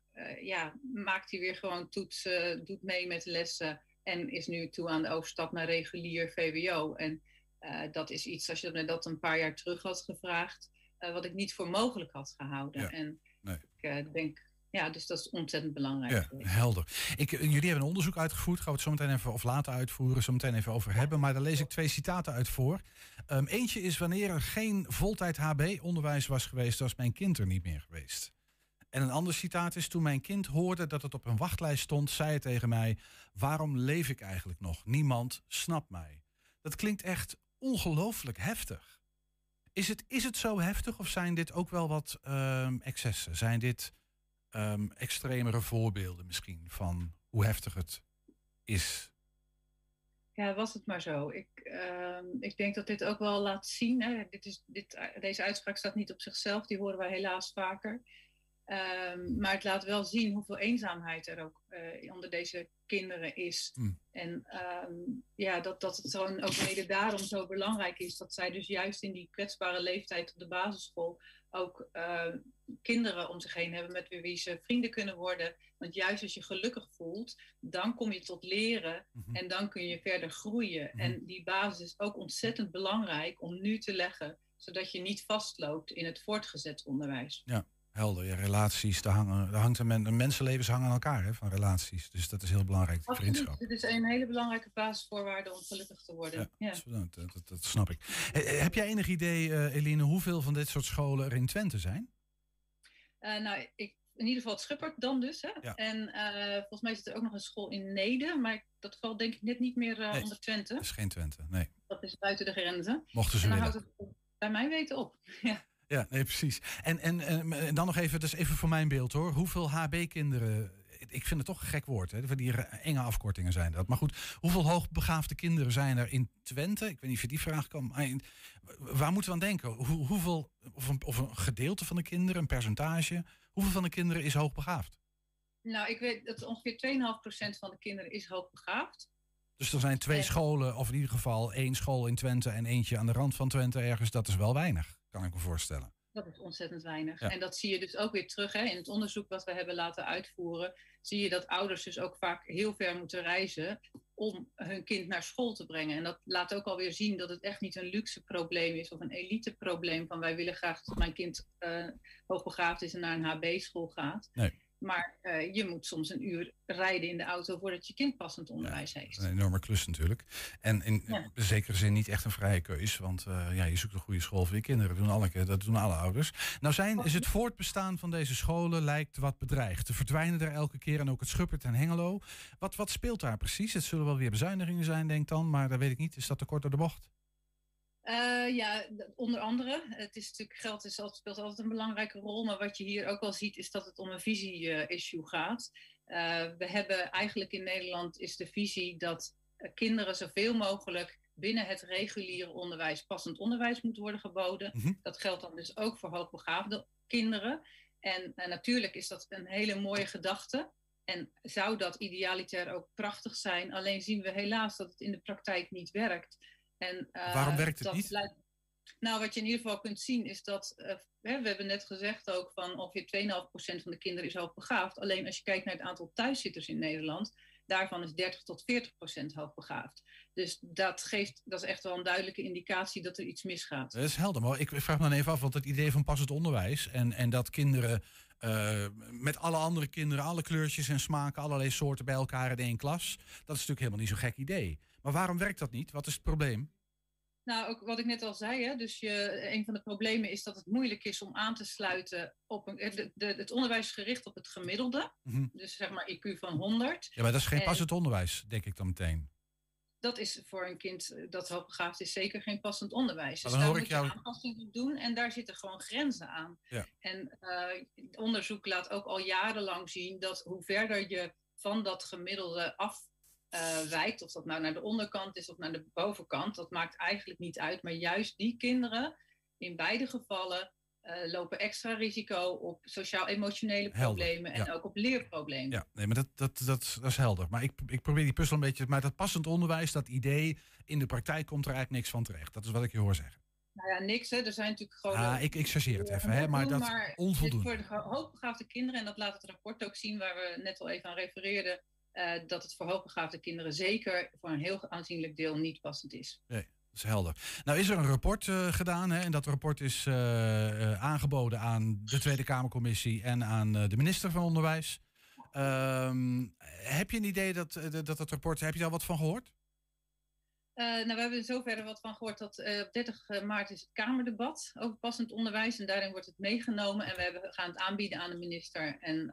ja, maakt hij weer gewoon toetsen, doet mee met lessen en is nu toe aan de overstap naar regulier VWO. En dat is iets, als je dat een paar jaar terug had gevraagd, eh, wat ik niet voor mogelijk had gehouden. Ja, En nee. ik eh, denk ja, dus dat is ontzettend belangrijk. Ja, helder. Ik, eh, jullie hebben een onderzoek uitgevoerd. Gaan we het zo meteen even of later uitvoeren. Zo meteen even over hebben. Maar daar lees ik twee citaten uit voor. Ehm, eentje is wanneer er geen voltijd HB-onderwijs was geweest, was mijn kind er niet meer geweest. En een ander citaat is toen mijn kind hoorde dat het op een wachtlijst stond, zei het tegen mij: Waarom leef ik eigenlijk nog? Niemand snapt mij. Dat klinkt echt ongelooflijk heftig. Is het, is het zo heftig of zijn dit ook wel wat ehm, excessen? Zijn dit ehm, extremere voorbeelden misschien van hoe heftig het is? Ja, was het maar zo. Ik, ehm, ik denk dat dit ook wel laat zien. Hè. Dit is, dit, deze uitspraak staat niet op zichzelf, die horen wij helaas vaker. Ehm, maar het laat wel zien hoeveel eenzaamheid er ook eh, onder deze kinderen is. Mm. En ehm, ja, dat, dat het gewoon ook mede daarom zo belangrijk is dat zij dus juist in die kwetsbare leeftijd op de basisschool ook ehm, kinderen om zich heen hebben met wie ze vrienden kunnen worden. Want juist als je gelukkig voelt, dan kom je tot leren Mhm. en dan kun je verder groeien. En die basis is ook ontzettend belangrijk om nu te leggen, zodat je niet vastloopt in het voortgezet onderwijs. Ja, helder. Ja, relaties, daar, hangen, daar hangt een, men, een mensenlevens hangen aan elkaar hè, van relaties. Dus dat is heel belangrijk, die vriendschap. Dit is een hele belangrijke basisvoorwaarde om gelukkig te worden. Ja. Dat, dat, dat- dat snap ik. Eh, heb jij enig idee, eh, Eline, hoeveel van dit soort scholen er in Twente zijn? Eh, nou, ik, in ieder geval het Schuppert dan dus. Hè? Ja. En eh, volgens mij zit er ook nog een school in Nede, maar dat valt denk ik net niet meer eh, Nee, onder Twente. Dat is geen Twente, nee. Dat is buiten de grenzen. Mochten ze en dan willen. houdt het bij mij weten op. ja. Ja, nee, precies. En, en, en, dan nog even, dus even voor mijn beeld hoor. Hoeveel HB-kinderen, ik vind het toch een gek woord, hè? die enge afkortingen zijn dat. Maar goed, hoeveel hoogbegaafde kinderen zijn er in Twente? Ik weet niet of je die vraag kan, waar moeten we aan denken? Hoe, hoeveel, of een, of een gedeelte van de kinderen, een percentage, hoeveel van de kinderen is hoogbegaafd? Nou, ik weet dat ongeveer 2,5% van de kinderen is hoogbegaafd. Dus er zijn twee En- scholen, of in ieder geval één school in Twente en eentje aan de rand van Twente ergens. Dat is wel weinig, kan ik me voorstellen. Dat is ontzettend weinig. Ja. En dat zie je dus ook weer terug. Hè? In het onderzoek wat we hebben laten uitvoeren, zie je dat ouders dus ook vaak heel ver moeten reizen om hun kind naar school te brengen. En dat laat ook alweer zien dat het echt niet een luxe probleem is of een elite probleem van wij willen graag dat mijn kind eh, hoogbegaafd is en naar een HB-school gaat. Nee. Maar eh, je moet soms een uur rijden in de auto voordat je kind passend onderwijs heeft. Een enorme klus natuurlijk. En in Ja. zekere zin niet echt een vrije keus. Want eh, ja, je zoekt een goede school voor je kinderen. Dat doen alle, dat doen alle ouders. Nou zijn, is het voortbestaan van deze scholen lijkt wat bedreigd. Er verdwijnen er elke keer en ook het Schuppert en Hengelo. Wat, wat speelt daar precies? Het zullen wel weer bezuinigingen zijn, denk dan. Maar dat weet ik niet. Is dat te kort door de bocht? Eh, ja, onder andere. Het is natuurlijk, geld is altijd, speelt altijd een belangrijke rol. Maar wat je hier ook wel ziet, is dat het om een visie-issue gaat. Eh, we hebben eigenlijk in Nederland is de visie dat eh, kinderen zoveel mogelijk binnen het reguliere onderwijs passend onderwijs moet worden geboden. Mhm. Dat geldt dan dus ook voor hoogbegaafde kinderen. En natuurlijk is dat een hele mooie gedachte. En zou dat idealitair ook prachtig zijn. Alleen zien we helaas dat het in de praktijk niet werkt. En, eh, Waarom werkt het niet? blijkt- nou, wat je in ieder geval kunt zien is dat, eh, hè, we hebben net gezegd ook van ongeveer 2,5% van de kinderen is hoogbegaafd. Alleen als je kijkt naar het aantal thuiszitters in Nederland, daarvan is 30 tot 40% hoogbegaafd. Dus dat geeft, dat is echt wel een duidelijke indicatie dat er iets misgaat. Dat is helder. Maar ik vraag me dan even af, want het idee van passend onderwijs... en, en dat kinderen eh, met alle andere kinderen... alle kleurtjes en smaken, allerlei soorten bij elkaar in één klas... dat is natuurlijk helemaal niet zo'n gek idee. Maar waarom werkt dat niet? Wat is het probleem? Nou, ook wat ik net al zei, hè, dus je, een van de problemen is dat het moeilijk is om aan te sluiten op een, de, de, het onderwijs gericht op het gemiddelde. Mhm. Dus zeg maar IQ van 100. Ja, maar dat is geen En passend onderwijs, denk ik dan meteen. Dat is voor een kind dat hoogbegaafd is zeker geen passend onderwijs. Maar Dus dan daar hoor ik moet je jou- aanpassingen op doen en daar zitten gewoon grenzen aan. Ja. En eh, onderzoek laat ook al jarenlang zien dat hoe verder je van dat gemiddelde afwijkt, of dat nou naar de onderkant is of naar de bovenkant, dat maakt eigenlijk niet uit. Maar juist die kinderen, in beide gevallen, eh, lopen extra risico op sociaal-emotionele Helder, problemen en ja. ook op leerproblemen. Ja, nee, maar dat, dat, dat, dat is helder. Maar ik, ik probeer die puzzel een beetje... Maar dat passend onderwijs, dat idee... in de praktijk komt er eigenlijk niks van terecht. Dat is wat ik je hoor zeggen. Nou ja, niks. Hè. Er zijn natuurlijk gewoon. Ah, ik, ik chargeer het even, hè, maar dat dit onvoldoende. Voor de ho- hoogbegaafde kinderen, en dat laat het rapport ook zien waar we net al even aan refereerden, eh, dat het voor hoogbegaafde kinderen zeker voor een heel aanzienlijk deel niet passend is. Nee, dat is helder. Nou is er een rapport eh, gedaan hè, en dat rapport is eh, aangeboden aan de Tweede Kamercommissie en aan de minister van Onderwijs. Ehm, heb je een idee dat, dat dat rapport, heb je daar wat van gehoord? Eh, nou, we hebben in zoverre wat van gehoord dat op 30 maart is het Kamerdebat over passend onderwijs. En daarin wordt het meegenomen en we hebben, gaan het aanbieden aan de minister. En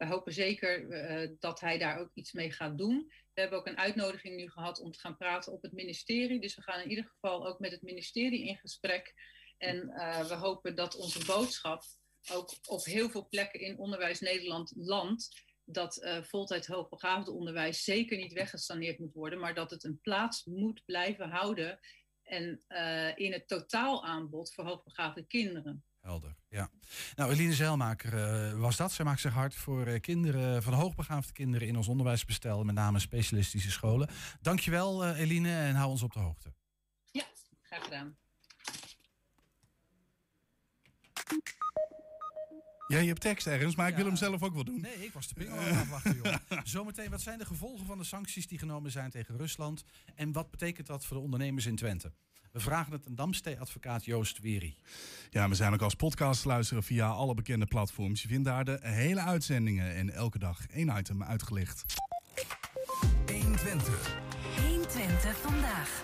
we hopen zeker eh, dat hij daar ook iets mee gaat doen. We hebben ook een uitnodiging nu gehad om te gaan praten op het ministerie. Dus we gaan in ieder geval ook met het ministerie in gesprek. En eh, we hopen dat onze boodschap ook op heel veel plekken in Onderwijs Nederland landt dat eh voltijd hoogbegaafde onderwijs zeker niet weggestaneerd moet worden, maar dat het een plaats moet blijven houden en in het totaalaanbod voor hoogbegaafde kinderen. Helder, ja. Nou, Eline Zeilmaker eh, was dat. Zij maakt zich hard voor eh, kinderen, van hoogbegaafde kinderen in ons onderwijsbestel, met name specialistische scholen. Dankjewel eh Eline en hou ons op de hoogte. Ja, graag gedaan. Ja, je hebt tekst ergens, maar ik wil hem zelf ook wel doen. Nee, ik was de pingel aan het afwachten, joh. Zometeen, wat zijn de gevolgen van de sancties die genomen zijn tegen Rusland? En wat betekent dat voor de ondernemers in Twente? We vragen het aan Damstee-advocaat Joost Weri. Ja, we zijn ook als podcast te luisteren via alle bekende platforms. Je vindt daar de hele uitzendingen en elke dag één item uitgelicht. 120. 120 vandaag.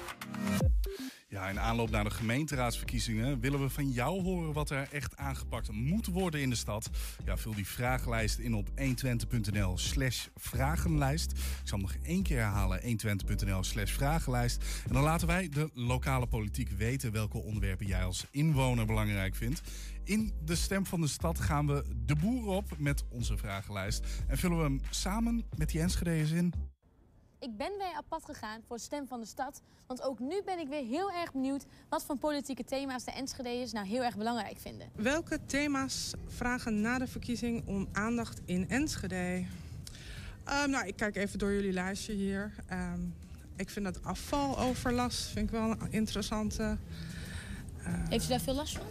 Ja, in aanloop naar de gemeenteraadsverkiezingen willen we van jou horen wat er echt aangepakt moet worden in de stad. Ja, vul die vragenlijst in op 120.nl slash vragenlijst. Ik zal hem nog één keer herhalen, 120.nl slash vragenlijst. En dan laten wij de lokale politiek weten welke onderwerpen jij als inwoner belangrijk vindt. In de stem van de stad gaan we de boer op met onze vragenlijst. En vullen we hem samen met die Enschede's in. Ik ben weer pad gegaan voor Stem van de Stad. Want ook nu ben ik weer heel erg benieuwd wat voor politieke thema's de Enschede'ers nou heel erg belangrijk vinden. Welke thema's vragen na de verkiezing om aandacht in Enschede? Ehm, nou, ik kijk even door jullie lijstje hier. Ehm, ik vind dat afvaloverlast vind ik wel een interessante. Heeft u daar veel last van?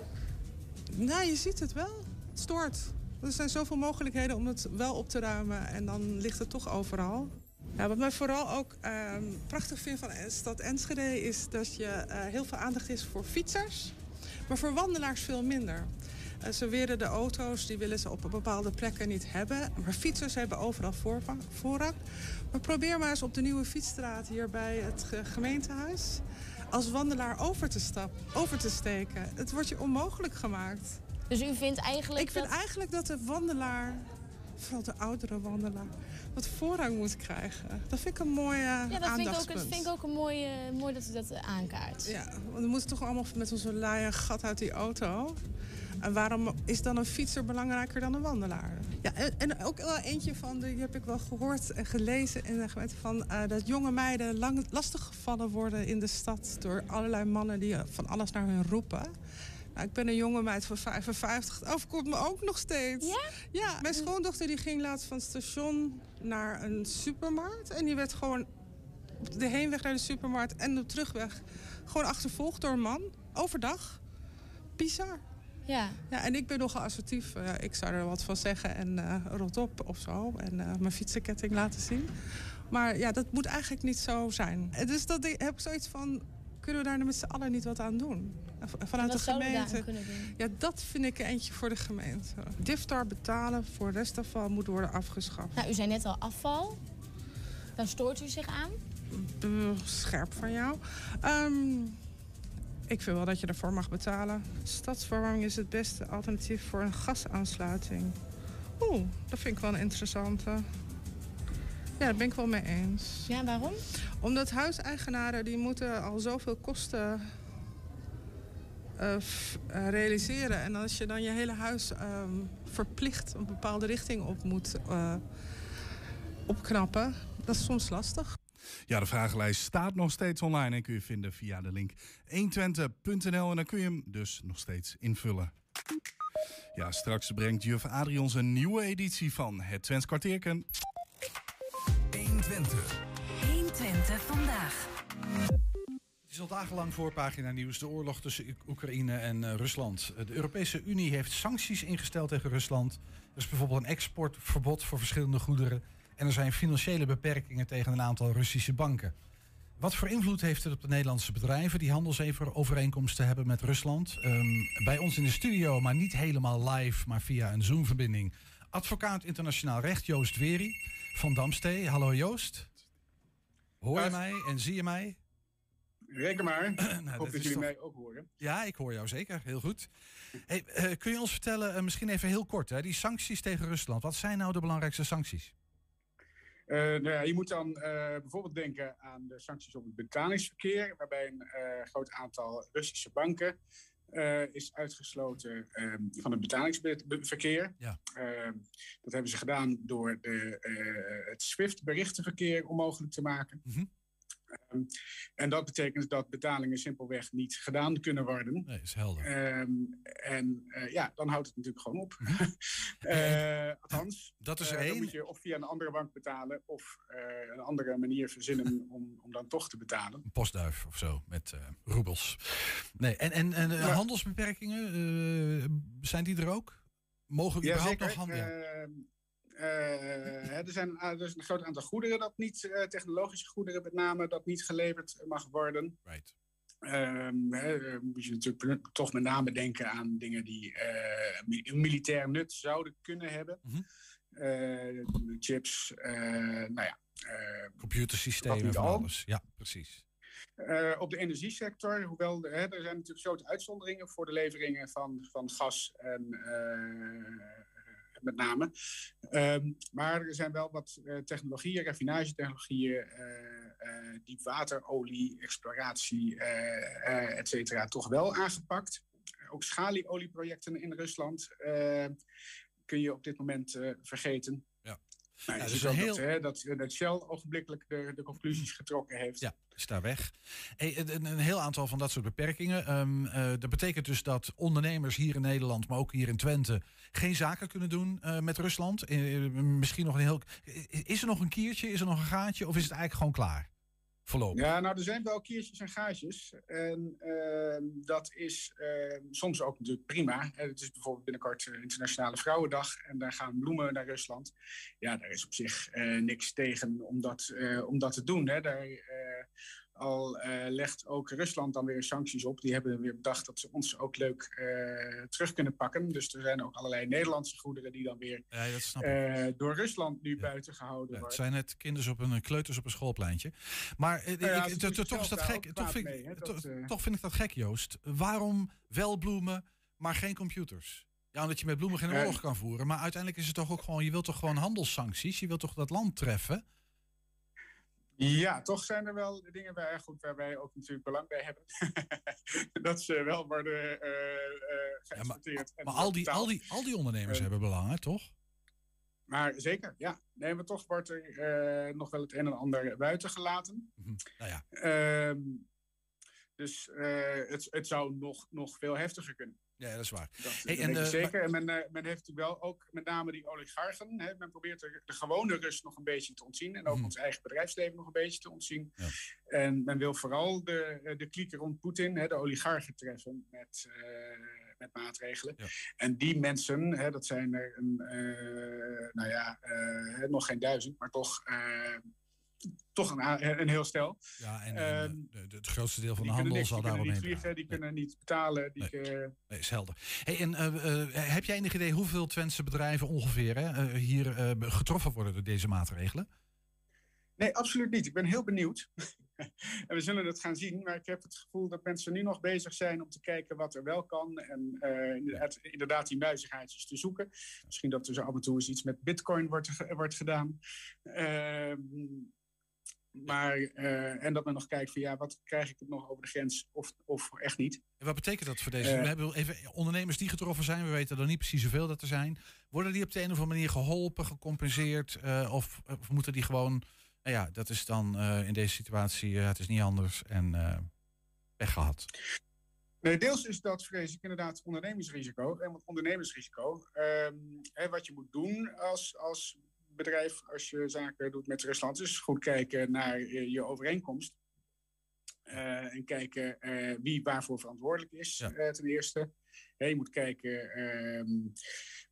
Nou, je ziet het wel. Het stoort. Er zijn zoveel mogelijkheden om het wel op te ruimen en dan ligt het toch overal. Ja, wat mij vooral ook ehm, prachtig vind van de stad Enschede is dat je eh, heel veel aandacht is voor fietsers, maar voor wandelaars veel minder. Eh, ze weren de auto's, die willen ze op bepaalde plekken niet hebben. Maar fietsers hebben overal voorrang. Maar probeer maar eens op de nieuwe fietsstraat hier bij het ge- gemeentehuis... als wandelaar over te stappen, over te steken. Het wordt je onmogelijk gemaakt. Dus u vindt eigenlijk Ik vind dat... eigenlijk dat de wandelaar, vooral de oudere wandelaar... wat voorrang moet krijgen. Dat vind ik een mooie Ja, dat vind ik ook, aandachtspunt. dat vind ik ook een mooi, eh, mooi dat u dat eh, aankaart. Ja, want we moeten toch allemaal met onze een gat uit die auto. En waarom is dan een fietser belangrijker dan een wandelaar? Ja, en, en ook wel eentje van, de, die heb ik wel gehoord en gelezen in de gemeente... Van, eh, dat jonge meiden lang, lastiggevallen worden in de stad... door allerlei mannen die van alles naar hun roepen. Nou, ik ben een jonge meid van 55. Het overkomt me ook nog steeds. Ja? Ja, mijn schoondochter die ging laatst van het station naar een supermarkt. En die werd gewoon op de heenweg naar de supermarkt en de terugweg... gewoon achtervolgd door een man. Overdag. Bizar. Ja. Ja, en ik ben nogal assertief. Ik zou er wat van zeggen en eh rot op of zo. En eh, mijn fietsenketting laten zien. Maar ja, dat moet eigenlijk niet zo zijn. Dus dat ik, heb ik zoiets van... kunnen we daar met z'n allen niet wat aan doen? Eh, Vanuit de gemeente. Ja, dat vind ik eentje voor de gemeente. Diftar betalen voor restafval moet worden afgeschaft. Nou, u zei net al afval. Dan stoort u zich aan. Eh, Scherp van jou. Ehm, ik vind wel dat je ervoor mag betalen. Stadsverwarming is het beste alternatief voor een gasaansluiting. Oeh, dat vind ik wel een interessante. Ja, daar ben ik wel mee eens. Ja, waarom? Omdat huiseigenaren die moeten al zoveel kosten eh, f- eh, realiseren. En als je dan je hele huis ehm, verplicht een bepaalde richting op moet eh, opknappen, dat is soms lastig. Ja, de vragenlijst staat nog steeds online en kun je vinden via de link 120.nl en dan kun je hem dus nog steeds invullen. Ja, straks brengt juf Adrie ons een nieuwe editie van het Twents kwartierken. 120. 120 vandaag. Het is al dagenlang voorpagina nieuws. De oorlog tussen Oekraïne en eh, Rusland. De Europese Unie heeft sancties ingesteld tegen Rusland. Er is bijvoorbeeld een exportverbod voor verschillende goederen. En er zijn financiële beperkingen tegen een aantal Russische banken. Wat voor invloed heeft het op de Nederlandse bedrijven die handelsovereenkomsten hebben met Rusland? Ehm, bij ons in de studio, maar niet helemaal live, maar via een Zoom-verbinding. Advocaat internationaal recht Joost Weri van Damstee. Hallo Joost. Hoor je mij en zie je mij? Reken maar. Nou, Hoop dat jullie toch- mij ook horen. Ja, ik hoor jou zeker. Heel goed. Hey, eh, kun je ons vertellen, eh, misschien even heel kort, hè, die sancties tegen Rusland. Wat zijn nou de belangrijkste sancties? Eh, nou ja, je moet dan bijvoorbeeld denken aan de sancties op het betalingsverkeer, waarbij een groot aantal Russische banken eh, is uitgesloten ehm, van het betalingsverkeer. Ja. Ehm, dat hebben ze gedaan door de, eh, het SWIFT-berichtenverkeer onmogelijk te maken. Mhm. Ehm, en dat betekent dat betalingen simpelweg niet gedaan kunnen worden. Nee, is helder. Ehm, en eh, ja, dan houdt het natuurlijk gewoon op. Eh, althans, Dat is eh, er dan één. moet je of via een andere bank betalen of een andere manier verzinnen om, om dan toch te betalen. Een postduif of zo, met roebels. Nee, en, en, en Ja. handelsbeperkingen, zijn die er ook? Mogen we überhaupt nog handelen? Eh, er, zijn, is een groot aantal goederen dat niet, eh, technologische goederen met name, dat niet geleverd mag worden. Right. Eh, moet je natuurlijk toch met name denken aan dingen die een militair nut zouden kunnen hebben. Eh, chips, nou ja. Computersystemen van al. alles. Ja, precies. Op de energiesector, hoewel er zijn natuurlijk grote uitzonderingen voor de leveringen van, van gas en met name. Ehm, maar er zijn wel wat eh, technologieën, raffinagetechnologieën, eh eh diepwaterolie, exploratie, eh eh, et cetera, toch wel aangepakt. Ook schalieolieprojecten in Rusland kun je op dit moment vergeten. Ja. Nou, ziet dus dat, heel- hè, dat, dat Shell ogenblikkelijk de, de conclusies getrokken heeft. Ja, is daar weg. Hey, een, een- heel aantal van dat soort beperkingen. Ehm, eh, dat betekent dus dat ondernemers hier in Nederland, maar ook hier in Twente, geen zaken kunnen doen eh, met Rusland. Eh, eh, misschien nog een heel. Is er nog een kiertje? Is er nog een gaatje? Of is het eigenlijk gewoon klaar? Ja, nou, er zijn wel kiertjes en gaatjes. En ehm, dat is ehm, soms ook natuurlijk prima. Eh, Het is bijvoorbeeld binnenkort eh, Internationale Vrouwendag. En daar gaan bloemen naar Rusland. Ja, daar is op zich eh, niks tegen om dat, om dat te doen. Hè. Daar, al eh, legt ook Rusland dan weer sancties op. Die hebben weer bedacht dat ze ons ook leuk eh, terug kunnen pakken. Dus er zijn ook allerlei Nederlandse goederen die dan weer Ja, dat snap ik. eh, door Rusland nu buiten gehouden Ja, het worden. zijn net kinders op een kleuters op een schoolpleintje. Maar Nou ja, ik- toch is dat gek. Toch vind, mee, dat, toch vind ik dat gek, Joost. Waarom wel bloemen, maar geen computers? Ja, omdat je met bloemen geen oorlog kan voeren. Maar uiteindelijk is het toch ook gewoon, je wilt toch gewoon handelssancties? Je wilt toch dat land treffen? Ja, toch zijn er wel dingen waar, goed, waar wij ook natuurlijk belang bij hebben. dat ze wel worden eh geëxporteerd. en Maar al die, al die, al die ondernemers Eh. hebben belang, hè, toch? Maar zeker, ja. Nee, maar toch wordt er nog wel het een en ander buiten gelaten. Nou ja. Ehm, dus het, het zou nog, nog veel heftiger kunnen. Ja, dat is waar. Dat, Hey, dat en, eh, zeker. En men, eh, men heeft natuurlijk wel ook met name die oligarchen. Hè, men probeert de, de gewone Rus nog een beetje te ontzien. En ook Mhm. ons eigen bedrijfsleven nog een beetje te ontzien. En men wil vooral de, eh, de klieken rond Poetin, hè, de oligarchen, treffen met, met maatregelen. En die mensen, hè, dat zijn er een, nou ja, nog geen duizend, maar toch, toch een, een heel stel. Ja, en, Ehm, en, eh, het grootste deel van de handel niks, zal die kunnen niet vliegen, die kunnen niet betalen. Die, Nee, is helder. Hey, en eh, eh, heb jij enig idee hoeveel Twentse bedrijven ongeveer hè, hier getroffen worden door deze maatregelen? Nee, absoluut niet. Ik ben heel benieuwd. en we zullen het gaan zien. Maar ik heb het gevoel dat mensen nu nog bezig zijn om te kijken wat er wel kan. En inderdaad, inderdaad die muizigaatjes te zoeken. Misschien dat er zo af en toe eens iets met bitcoin wordt, wordt gedaan. Ehm, maar, eh, en dat men nog kijkt van ja, wat krijg ik het nog over de grens of, of echt niet. En wat betekent dat voor deze? Eh. we hebben even ondernemers die getroffen zijn. We weten er niet precies hoeveel dat er zijn. Worden die op de een of andere manier geholpen, gecompenseerd? eh, of, of moeten die gewoon... Nou ja, dat is dan in deze situatie, het is niet anders. En pech gehad. Nee, deels is dat vrees ik inderdaad ondernemingsrisico. En wat ondernemingsrisico, ehm, hè, wat je moet doen als, als bedrijf, als je zaken doet met Rusland, is goed kijken naar eh, je overeenkomst. Eh, en kijken eh, wie waarvoor verantwoordelijk is, ten eerste. Je moet kijken ehm,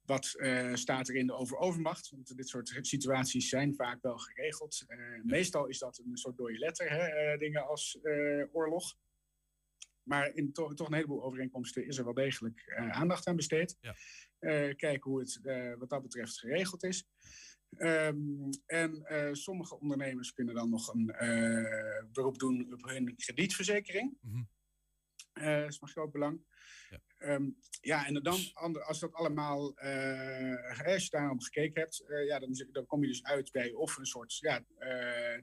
wat eh, staat er in de over-overmacht. Want dit soort situaties zijn vaak wel geregeld. Meestal is dat een soort dode letter, hè, dingen als oorlog. Maar in to- toch een heleboel overeenkomsten is er wel degelijk aandacht aan besteed. Eh, kijken hoe het wat dat betreft geregeld is. Ehm, en eh, sommige ondernemers kunnen dan nog een eh, beroep doen op hun kredietverzekering. Eh, dat is van groot belang. Ehm, ja, en dan, ander- als dat allemaal, als je daarom gekeken hebt, ja, dan, dan kom je dus uit bij of een soort ja,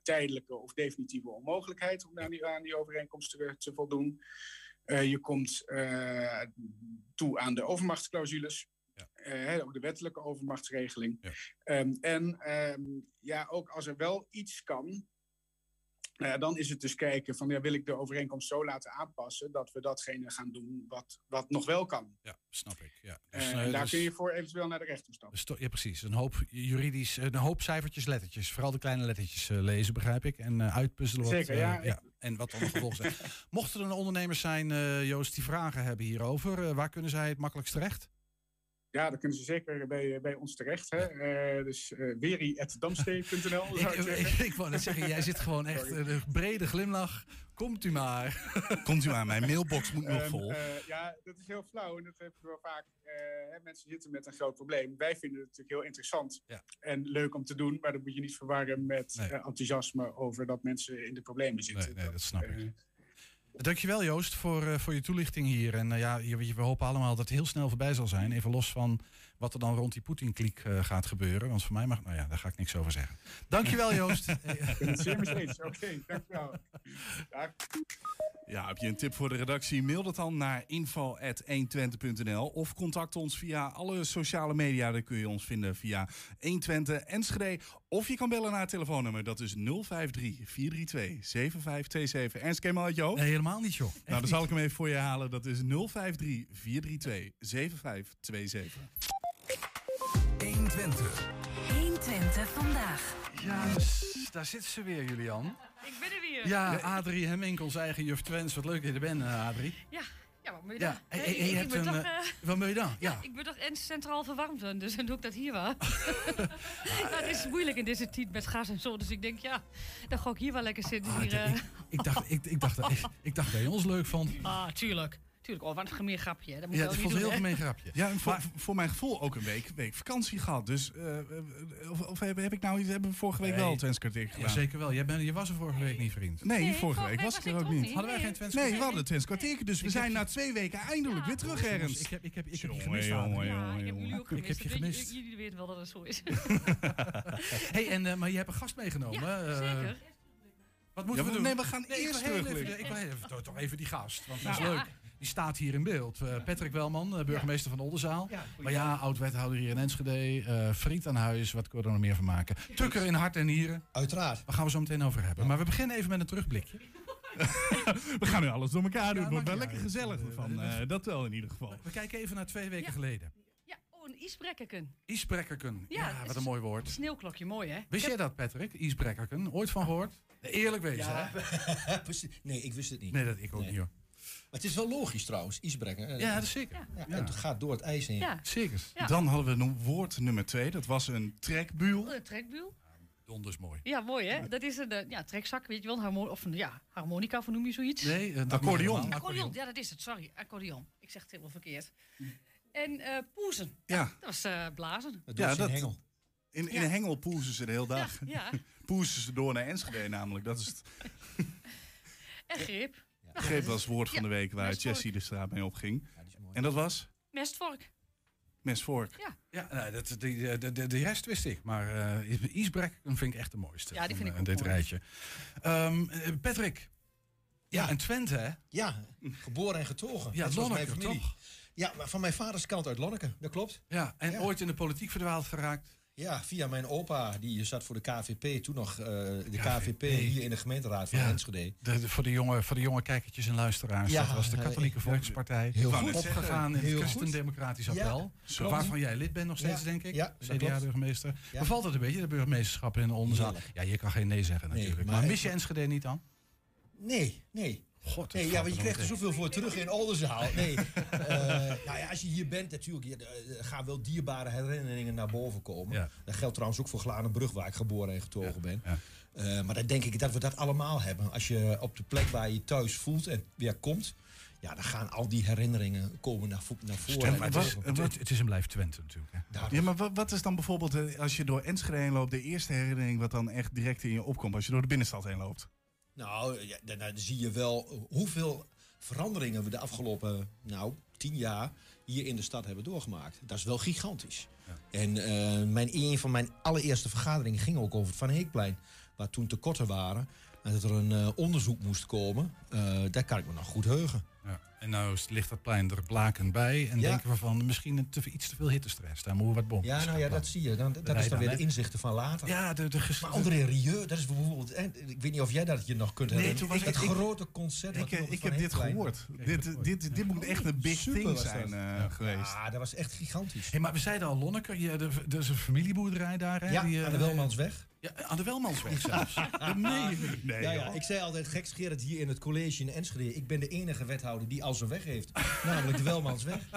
tijdelijke of definitieve onmogelijkheid om aan die, aan die overeenkomst te, te voldoen. Je komt toe aan de overmachtsclausules. Eh, ook de wettelijke overmachtsregeling. Ehm, en ehm, ja, ook als er wel iets kan, ja, dan is het dus kijken van ja, wil ik de overeenkomst zo laten aanpassen dat we datgene gaan doen wat, wat nog wel kan. Ja, snap ik. Ja. Eh, Dus, en eh, daar dus- kun je voor eventueel naar de rechter stappen. dus ja, precies. Een hoop juridisch, een hoop cijfertjes, lettertjes. Vooral de kleine lettertjes eh, lezen, begrijp ik. En eh, uitpuzzelen wat, Zeker, eh, ja. ja. En wat dan gevolgen zijn. Mochten er ondernemers zijn, eh, Joost, die vragen hebben hierover, eh, waar kunnen zij het makkelijkst terecht? Ja, dan kunnen ze zeker bij, bij ons terecht. Hè? Eh, dus uh, weri.damstee.nl zou ik Ik, zeggen. ik, ik wou net zeggen, jij zit gewoon echt Sorry. eh, een brede glimlach. Komt u maar. Komt u maar, mijn mailbox moet nog Ehm, vol. eh, ja, dat is heel flauw en dat heb ik wel vaak. eh, hè, mensen zitten met een groot probleem. Wij vinden het natuurlijk heel interessant en leuk om te doen, maar dat moet je niet verwarren met eh, enthousiasme over dat mensen in de problemen zitten. Nee, nee, dat snap eh, ik. Dankjewel Joost voor, eh, voor je toelichting hier. En eh, ja, we hopen allemaal dat het heel snel voorbij zal zijn. Even los van wat er dan rond die Poetin-kliek eh, gaat gebeuren. Want voor mij mag... Nou ja, daar ga ik niks over zeggen. Dankjewel Joost. Ik ben het zeer mee eens. Oké, dankjewel. Dag. Ja, heb je een tip voor de redactie? Mail dat dan naar info.120.nl of contact ons via alle sociale media. Daar kun je ons vinden via 120 Enschede. Of je kan bellen naar het telefoonnummer. Dat is 053 432 7527. Ernst, ken je al uit je hoofd? Nee, helemaal niet joh. Nou, dan zal ik hem even voor je halen. Dat is 053 432 7527. 120. 120 vandaag. Ja, dus daar zit ze weer, Julian. Ik ben er weer. Ja, Adrie Hemmink, onze eigen juf Twens. Wat leuk dat je er bent, eh, Adrie. Ja, ja wat moet je Ja, dan? hey, Nee, hey, ik- je ik hebt ben een, toch, eh, wat moet je dan? Ja, Ja. ik ben toch en centraal verwarmd, dan, dus dan doe ik dat hier wel. nou, het is moeilijk in deze tijd met gas en zo, dus ik denk, ja, dan ga ik hier wel lekker zitten. Ah, hier, ik, ik, ik dacht, ik, ik, dacht, dat- ik, ik dacht dat je ons leuk vond. Ah, tuurlijk. Tuurlijk, oh, wat een gemeen grapje. hè. Dat moet Ja, je dat ook vond een heel gemeen grapje. Ja, en voor, voor mijn gevoel ook een week, week vakantie gehad. Dus, eh, eh, of, of heb, heb ik nou iets, hebben we vorige week Nee. wel Twents kwartier gedaan? Ja, zeker wel. Jij bent, je was er vorige week niet, vriend. Nee, vorige week was ik er ook niet. Hadden wij geen Twents Nee, we hadden het Twents kwartier. Dus we Ik zijn na twee weken eindelijk weer terug, Ernst. Ik heb, ik heb, ik heb je gemist, jongen, Ja, ik heb jullie ook Ik gemist. heb je dat weet- gemist. Jullie weten wel dat het zo is. hey, en, eh, maar je hebt een gast meegenomen. Ja, eh, zeker. Wat moeten Ja, we we- doen? nee, we gaan eerst even- Ik wil toch- even die gast, want dat is Ja. leuk. Die staat hier in beeld. Eh, Patrick Welman, eh, burgemeester van Oldenzaal. maar ja, oud-wethouder hier in Enschede. eh, vriend aan huis, wat kunnen we er nog meer van maken? Tukker in hart en nieren. Uiteraard. Daar gaan we zo meteen over hebben. Maar we beginnen even met een terugblikje. We gaan nu alles door elkaar doen. Het wordt wel lekker gezellig van. eh, dat wel in ieder geval. We kijken even naar twee weken geleden. Ja, oh, een ijsbrekkerken. Ijsbrekkerken. Ja, wat een mooi woord. Sneeuwklokje, mooi hè? Wist jij dat, Patrick? Ijsbrekkerken. Ooit van gehoord? Eerlijk wezen, Ja, hè? precies. nee, ik wist het niet. Nee, dat ik ook niet, hoor. Maar het is wel logisch trouwens, ijsbrekken. Ja, dat is zeker. Ja, Ja. En het gaat door het ijs heen. Ja. Zeker. Ja. Dan hadden we een woord nummer twee. Dat was een trekbuul. Een trekbuul. Donders mooi. Ja, mooi hè? Dat is een eh, ja, trekzak, weet je wel, een harmo of een ja, harmonica, of noem je zoiets? Nee, een Accordeon. Accordeon, ja, dat is het, sorry. Accordeon. Ik zeg het helemaal verkeerd. En eh poezen. Ja. Dat was eh, blazen. Dat Ja, dat- hengel. In, in Ja. een hengel poezen ze de hele dag. Ja, Poezen ze door naar Enschede namelijk. Dat is het en greep. Greep als woord van de week waar mestvork. Jessie de straat mee opging. En dat was Mestvork. mesvork. Ja. Ja, nee, dat, die, de, de, de rest wist ik. Maar uh, ijsbrekkerken vind ik echt de mooiste. Ja, die van, vind ik eh, ook dit mooi. rijtje. Ehm, eh, Patrick. Ja, Ja. en Twente, hè? Ja, geboren en getogen. Ja, mijn Lonneke, familie. toch? Ja, maar van mijn vaders kant uit Lonneke, dat klopt. Ja, en Ja. ooit in de politiek verdwaald geraakt. Ja, via mijn opa, die zat voor de KVP, toen nog eh, de KVP. KVP hier in de gemeenteraad van Ja. Enschede. De, de- voor, de jonge, voor de jonge kijkertjes en luisteraars. Ja, dat was de eh, Katholieke Volkspartij. Heel goed. Opgegaan in het. Christendemocratisch appel. Waarvan jij lid bent nog steeds, denk ik. CDA-burgemeester. Bevalt het een beetje, de burgemeester in? Heerlijk. Ja, je kan geen nee zeggen Nee, natuurlijk. maar maar mis je Enschede niet dan? Nee, nee. God, nee, ja, want je krijgt er zoveel voor terug in Oldenzaal. Nee. Eh, nou ja, als je hier bent, natuurlijk, ja, er er gaan wel dierbare herinneringen naar boven komen. Ja. Dat geldt trouwens ook voor Glanenbrug, waar ik geboren en getogen ben. Eh, maar dan denk ik dat we dat allemaal hebben. Als je op de plek waar je je thuis voelt en weer komt, ja, dan gaan al die herinneringen komen naar, vo- naar voren. Stem, het is- het een blijf Twente natuurlijk. Hè. Ja, maar wat, wat is dan bijvoorbeeld, eh, als je door Enschede heen loopt, de eerste herinnering wat dan echt direct in je opkomt als je door de binnenstad heen loopt? Nou, ja, dan, dan zie je wel hoeveel veranderingen we de afgelopen nou, tien jaar hier in de stad hebben doorgemaakt. Dat is wel gigantisch. En eh, mijn, een van mijn allereerste vergaderingen ging ook over het Van Heekplein, waar toen tekorten waren. En dat er een eh, onderzoek moest komen. Eh, daar kan ik me nog goed heugen. Ja. En nou ligt dat plein er blakend bij. En Ja. denken we van misschien een te, iets te veel hittestress. Daar moeten we wat bom. Ja, nou ja, dat zie je. Dan, dat is dan weer de inzichten van later. Ja, de, de maar André Rieu, dat is bijvoorbeeld... en Ik weet niet of jij dat je nog kunt Nee, herinneren. toen was het ik- grote concert. wat Ik, eh, ik heb dit gehoord. Dit, dit, dit moet echt een big Super thing zijn eh, Ja. geweest. Ja, dat was echt gigantisch. Hey, maar we zeiden al, Lonneke, je, er, is een familieboerderij daar. Hè, Ja, die, eh, aan de Welmansweg. Ja, aan de Welmansweg zelfs. niet. Nee, ja, ja, ik zei altijd geks Gerrit hier in het college in Enschede. Ik ben de enige wethouder die al zijn weg heeft. namelijk de Welmansweg.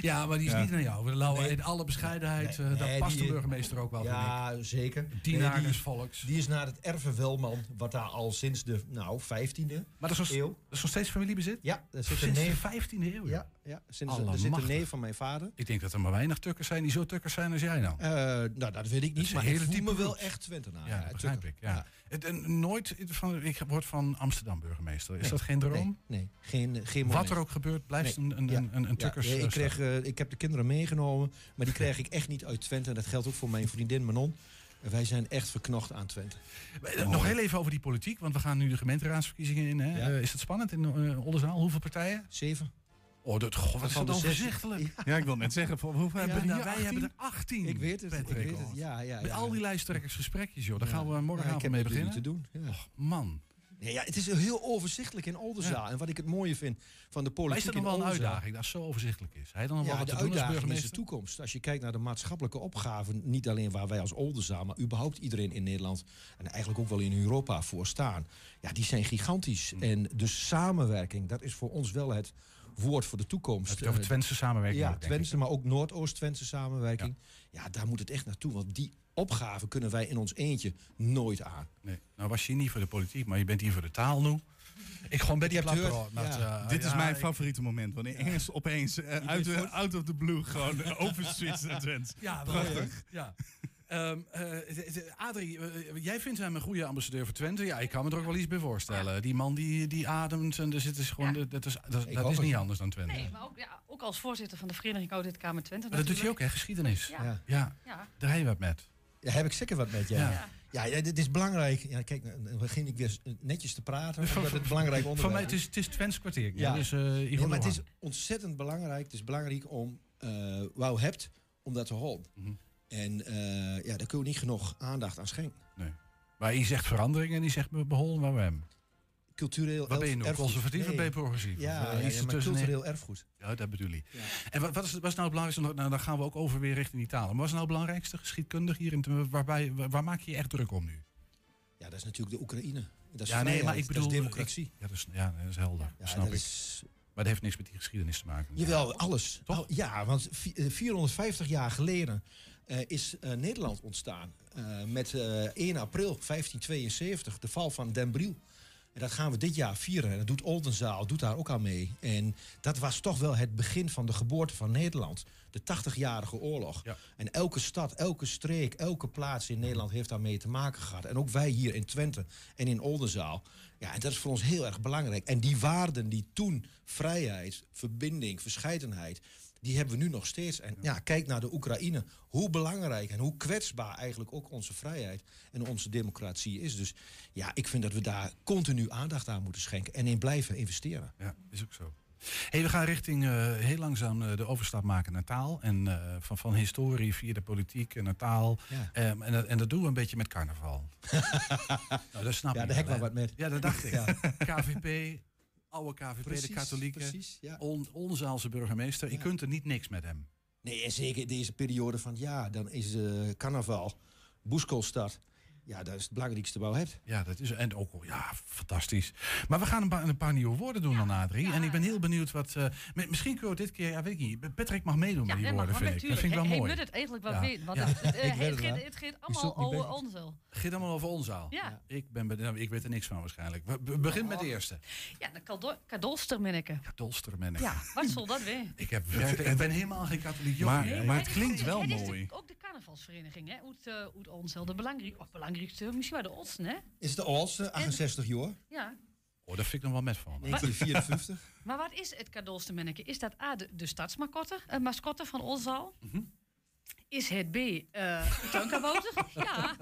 Ja, maar die is Ja. niet naar jou. We Nee. in alle bescheidenheid. eh, Nee, dat past de burgemeester ook wel. Ja, zeker. Dienaar Nee, die- volks. Die is naar het Erve Welman, wat daar al sinds de nou, 15e Maar dat is, eeuw. dat is nog steeds familiebezit? Ja, dat zit een Sinds de neef. 15e eeuw. Ja, ja sinds, er zit een neef van mijn vader. Ik denk dat er maar weinig tukkers zijn die zo tukkers zijn als jij nou. Eh, nou, dat weet ik niet, maar een ik hele voel me wel echt Twentenaar. Ja, begrijp tukker. ik. Ja. Het, en nooit van, ik word van Amsterdam burgemeester. Is dat geen droom? Nee, nee geen, geen Wat er ook gebeurt, blijft Nee. een, een, Ja, een, een, ja. tukkers. Nee, eh, ik, kreeg, eh, ik heb de kinderen meegenomen, maar die krijg ik echt niet uit Twente. En dat geldt ook voor mijn vriendin Manon. Wij zijn echt verknocht aan Twente. Eh, Nog heel even over die politiek, want we gaan nu de gemeenteraadsverkiezingen in. Hè? Ja. Eh, is het spannend in uh, Oldenzaal? Hoeveel partijen? Zeven. Oh, dat, wat is dat overzichtelijk. Ja, ik wil net zeggen, van, hoeveel hebben we nou, hier? wij 18? hebben er 18. Ik weet het, ik weet het. Ja, ja, Met ja. al die lijsttrekkersgesprekjes, joh. Daar Ja. gaan we heb mee beginnen. te doen. Ja. Och, man. Nee, ja, het is heel overzichtelijk in Oldenzaal. En wat ik het mooie vind van de Maar politiek is dat nog wel een Oldenzaal- uitdaging dat het zo overzichtelijk is? Hij dan nog wel Ja, wat de te doen als uitdaging is de burgemeester? toekomst. Als je kijkt naar de maatschappelijke opgaven, niet alleen waar wij als Oldenzaal, maar überhaupt iedereen in Nederland en eigenlijk ook wel in Europa voor staan. Ja, die zijn gigantisch. Mm. En de samenwerking, dat is voor ons wel het woord voor de toekomst. Heb je het over Eh, Twentse samenwerking? Ja, Twentse, maar ook Noordoost-Twentse samenwerking. Ja. daar moet het echt naartoe. Want die opgave kunnen wij in ons eentje nooit aan. Nee. Nou was je niet voor de politiek, maar je bent hier voor de taal nu. Ik gewoon bij die klapper. Ja. Eh, Dit is ja, mijn ik- favoriete moment. Wanneer Engels opeens eh, uit de, out of the blue gewoon overswitcht naar Twents. Ja, prachtig. Ja. Ehm, eh, de- Adrie, eh, jij vindt hem een goede ambassadeur voor Twente. Ja, ik kan me er ook wel iets bij voorstellen. Die man die, die ademt en er zit is gewoon, dat is, dat, dat is het. niet anders dan Twente. Nee, maar ook, ja, ook als voorzitter van de Vereniging Audit Kamer Twente. Dat doet hij ook, hè? Geschiedenis. Ja. Ja. Daar heb je wat met. Ja, heb ik zeker wat met je. Ja. Ja, dit is belangrijk. Ja, kijk, dan begin ik weer netjes te praten. Dus omdat het belangrijk onderwerp Van mij, het is, het is Twents kwartier. Ja. Dus, eh maar het is ontzettend belangrijk. Het is belangrijk om uh, wou hebt om dat te houden. Mhm. En uh, ja, daar kun je niet genoeg aandacht aan schenken. Nee. Maar je zegt verandering en die zegt be- beholen waar we hem. Cultureel Waar ben je nu? Conservatief of Nee. ben je progressief? Ja, eh, ja, ja, maar cultureel erfgoed. Ja, dat bedoel ik. Ja. En wat, wat, is, wat is nou het belangrijkste? Nou, dan gaan we ook over weer richting die talen. Maar wat is nou het belangrijkste geschiedkundig hier? In, waarbij, waar, maak je je echt druk om nu? Ja, dat is natuurlijk de Oekraïne. Dat is ja, nee, maar ik bedoel... dat is democratie. ja, dat is, ja, dat is helder. Ja, snap dat ik. is- Maar dat heeft niks met die geschiedenis te maken. Jawel, alles. Al- ja, want vi- eh, 450 jaar geleden eh, is eh, Nederland ontstaan. Eh, met eh, 1 april 1572, de val van Den Briel. En dat gaan we dit jaar vieren. En dat doet Oldenzaal, doet daar ook aan mee. En dat was toch wel het begin van de geboorte van Nederland. De 80-jarige oorlog. En elke stad, elke streek, elke plaats in Nederland heeft daarmee te maken gehad. En ook wij hier in Twente en in Oldenzaal. Ja, en dat is voor ons heel erg belangrijk. En die waarden die toen, vrijheid, verbinding, verscheidenheid... die hebben we nu nog steeds. En ja, kijk naar de Oekraïne. Hoe belangrijk en hoe kwetsbaar eigenlijk ook onze vrijheid... en onze democratie is. Dus ja, ik vind dat we daar continu aandacht aan moeten schenken... en in blijven investeren. Ja, is ook zo. Hey, we gaan richting eh, heel langzaam eh, de overstap maken naar taal. En eh, van, van historie via de politiek en naar taal. Ja. Ehm, en, dat- en dat doen we een beetje met carnaval. nou, dat snap Ja, ik daar heb ik wel, wat met. Ja, dat dacht ik. Ja. KVP, oude KVP, Precies, de katholieken. precies, ja. On, Onzaalse burgemeester. Je kunt er niet niks met hem. Nee, en zeker in deze periode van ja, dan is eh carnaval, Boeskolstad. Ja, dat is het belangrijkste wat je hebt. Ja, dat is en ook ja, fantastisch. Maar we gaan een, paar- een paar nieuwe woorden doen dan, Adrie. En ik ben heel benieuwd wat. eh, mi- misschien kunnen we dit keer, ja, weet ik niet. Patrick mag meedoen met die woorden, mag vind ik. Dat vind ik wel Hij- mooi. Hij moet het eigenlijk wel Ja. weten. Want Ja. het, het, eh, Ik weet het, het gaat, het allemaal over onzel. Het gaat allemaal over ons al. Ja. Ik, ben, be- nou, ik weet er niks van waarschijnlijk. We, we beginnen met de Oh. eerste. Ja, de kado- kadolsterminneke. Dolstermenneke. Ja, wat zal dat weer? Ik, heb, ik ben helemaal geen katholiek jochie. Maar- maar het klinkt wel Het mooi. ook de carnavalsvereniging, hè? Uit, uh, uit Onzel, de belangrijk, of belangrijkste, misschien wel de oudste, hè? Is de oudste, 68 jaar. Ja. Oh, daar vind ik nog wel met van. 1954. Maar wat is het kadolstermenneke? Is dat A, de, de stadsmascotte eh, mascotte van Onzel? Mhm. Is het B, eh tuinkabouter? ja,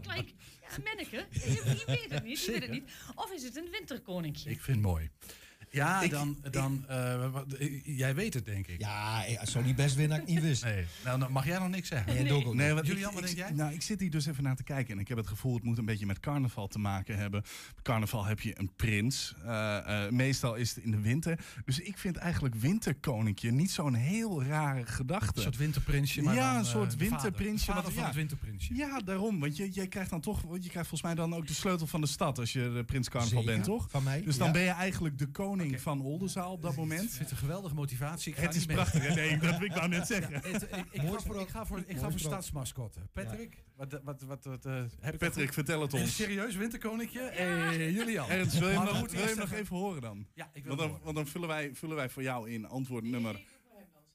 kijk, ja, een manneke. Je, je weet het niet, je weet het niet. Of is het een winterkoninkje? Ik vind het mooi. Ja, dan, dan eh, wat- jij weet het denk ik. Ja, zou niet best winnen dat ik niet wist. Nee, nou, dan mag jij nog niks zeggen. Nee, ook niet. want Julian, wat ik- denk jij? Nou, ik zit hier dus even naar te kijken en ik heb het gevoel het moet een beetje met carnaval te maken hebben. Carnaval heb je een prins. Eh, eh, meestal is het in de winter. Dus ik vind eigenlijk winterkoninkje niet zo'n heel rare gedachte. Een soort winterprinsje. Maar ja, dan, een soort winterprinsje. Vader, wat- vader van ja. het winterprinsje. Ja, daarom. Want je, jij krijgt dan toch, want je krijgt volgens mij dan ook de sleutel van de stad als je de prins carnaval Zeker, bent, toch? van mij, Dus dan ja. ben je eigenlijk de koning van Oldenzaal op dat moment. Ik vind het een geweldige motivatie. Ik ga Het is prachtig. hè? Nee, dat wil ik nou net zeggen. Ja, het- ik, ga voor, ik ga voor, ik ga voor stadsmascotte. Patrick, wat, wat, wat, wat eh, heb Patrick, vertel het ons. Serieus, winterkoninkje? Eh, Julian. Ernst, wil je nog, wil je hem nog even horen dan? Ja, ik wil Want dan, want dan vullen, wij, vullen wij voor jou in antwoord nummer...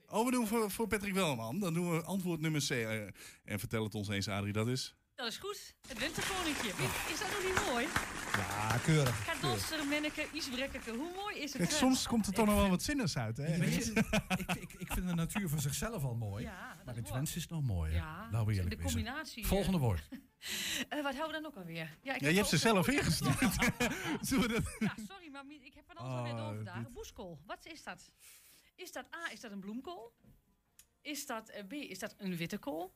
Oh, we doen voor, voor Patrick Welman. Dan doen we antwoord nummer C. Eh, en vertel het ons eens, Adrie, dat is... Dat is goed. Het winterkoninkje. Is dat nog niet mooi? Ja, keurig. Kadolster, menneke, isbrekkeke. Hoe mooi is het? Kijk, soms komt er toch nog wel wat zinnigs uit, hè? Weet ik, ik, ik vind de natuur van zichzelf al mooi. Ja, dat maar mooi. Twents is het nog mooier. Ja, Laten we eerlijk de wezen. combinatie, Volgende eh. woord. Eh, wat houden we dan ook alweer? Ja, ik Ja, heb je hebt ze zelf ingestuurd. Ja, sorry, maar ik heb van alles alweer Oh, doorgedagen. dit- Boeskool, wat is dat? Is dat A, is dat een bloemkool? Is dat eh, B, is dat een witte kool?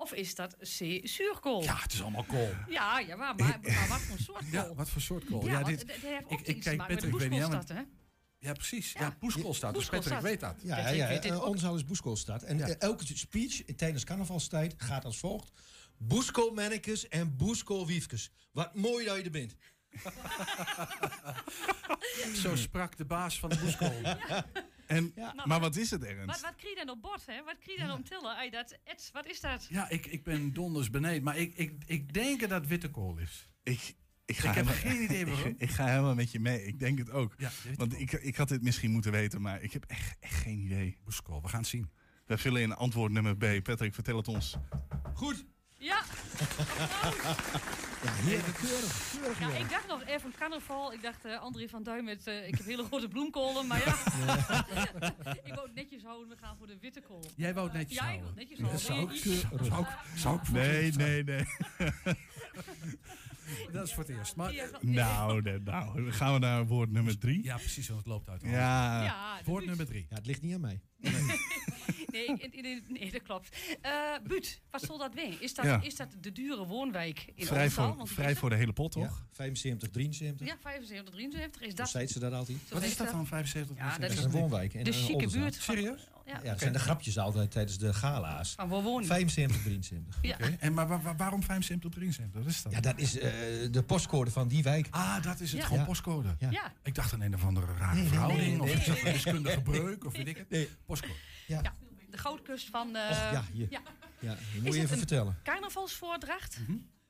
Of is dat C, zuurkool? Ja, het is allemaal kool. Ja, ja maar, maar, maar wat voor soort kool? Ja, wat voor soort kool? Ja, Ja, dit, heeft ook ik, ik iets te kijk maken met de Patrick, weet niet, boeskoolstad, hè? Ja, precies. Ja, poeskool staat. Dus Patrick weet dat. Ja, ja, weet dit eh, ook. Onzaal is Boeskoolstad. En eh, elke speech tijdens carnavalstijd gaat als volgt. Boeskoolmannekes en boeskoolwiefkes. Wat mooi dat je er bent. Zo sprak de baas van de boeskool. En, Ja. Maar wat is het, Wat, Ernst? wat krijg je dan op bord, hè? Wat krijg je dan om tillen? Ai, dat, Ed, wat is dat? Ja, ik, ik ben donders beneden. Maar ik, ik, ik denk dat witte kool is. Ik, ik, ga Ik heb helemaal- geen idee waarom. Ik, ik ga helemaal met je mee. Ik denk het ook. Ja, Want ik, ik had dit misschien moeten weten, maar ik heb echt, echt geen idee. Boeskool, we gaan het zien. We vullen in antwoord nummer B. Patrick, vertel het ons. Goed. Ja, Ja, heerlijk, keurig. keurig ja, ik dacht nog even carnaval. Ik dacht eh, André van Duin met... eh, ik heb hele grote bloemkolen, maar ja. ik wou het netjes houden. We gaan voor de witte kool. Jij wou het netjes Ja, ik houden. wil het netjes Ja, houden. zou ik, eh, zou ik, zou ik Nee, nee, nee. Dat is voor het eerst. Maar, Ja, nee. Nou, nee, nou, dan gaan we naar woord nummer drie. ja, precies, want het loopt uit. Ja, Ja, Woord nummer drie. Ja, het ligt niet aan mij. Nee, ik- nee, nee, dat klopt. Eh Buut, wat zal dat zijn? Is dat, Ja. is dat de dure woonwijk in vrij, Oldenzaal? voor, vrij voor de hele pot, Ja, toch? 75, 73. er- Ja, 75, 73 is Zo dat. zei ze dat altijd. zo Wat is dat dan, 75? Ja, dat is een woonwijk. in, de chique buurt. Serieus? Ja, Ja, dat zijn de grapjes altijd tijdens de gala's. van waar wonen. 75, 73. Ja. Oké, En maar wa- wa- waarom 75 73? Wat is dat? Ja, dat is eh, de postcode van die wijk. Ah, dat is het. Ja. Gewoon postcode. Ja. Ja. Ik dacht een een of andere rare Nee, verhouding. nee, of nee, iets nee, een wiskundige breuk. Of weet ik het. Nee. Postcode. Ja, Ja, de goudkust van... eh Och, ja, hier. ja. moet je even vertellen. Carnavalsvoordracht.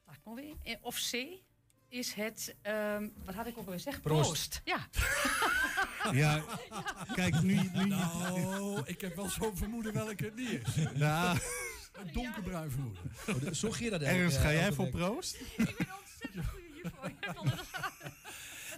Wacht maar weer. Eh, Of C is het... ehm, wat had ik ook alweer gezegd? Proost. Ja. Ja, kijk, nu... nu Nou, ik heb wel zo'n vermoeden welke het niet is. nou, Een donkerbruin vermoeden. Oh, de- Zo geer dat Ernst, eh, ga jij voor proost? Ik ben ontzettend goed hiervoor.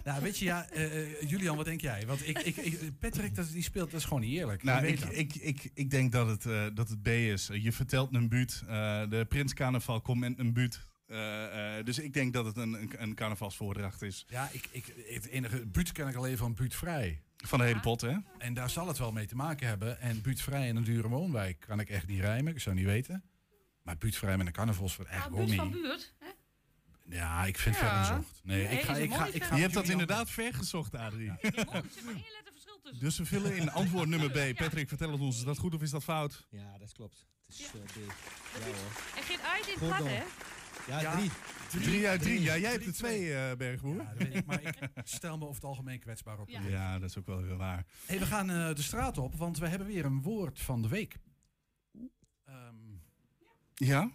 Nou, weet je, ja, eh, eh, Julian, wat denk jij? Want ik, ik, ik- Patrick, dat, die speelt, dat is gewoon niet eerlijk. Nou, Je weet ik, ik, ik, ik denk dat het, eh, dat het B is. Je vertelt een buurt. eh, de Prins Carnaval komt met een buurt. Eh, eh, dus ik denk dat het een, een, een carnavalsvoordracht is. Ja, ik, ik, het enige buurt ken ik alleen van buurtvrij. Van de hele pot, hè? En daar zal het wel mee te maken hebben. En buurtvrij in een dure woonwijk kan ik echt niet rijmen. Ik zou niet weten. Maar buurtvrij met een carnavalsvoort Ja, eigenlijk buurt van buurt. Hè? Ja, ik vind Ja. het ver gezocht. Nee, Nee, ik ga, ik ga, ik. Je hebt dat inderdaad vergezocht, Adrie. Ja, er zit maar één letter verschil tussen. Dus we vullen in antwoord nummer B. Patrick, vertel het ons. Is dat goed of is dat fout? Ja, dat klopt. Het is Ja. eh, B. Ja hoor. En geen uit in het plat, hè? Ja, Ja. drie. Drie uit drie. Ja, jij hebt er twee, eh Bergboer. Ja, dat weet ik, maar ik stel me over het algemeen kwetsbaar op. Ja, dat is ook wel weer waar. Hey, we gaan eh, de straat op, want we hebben weer een woord van de week. Ehm, Ja?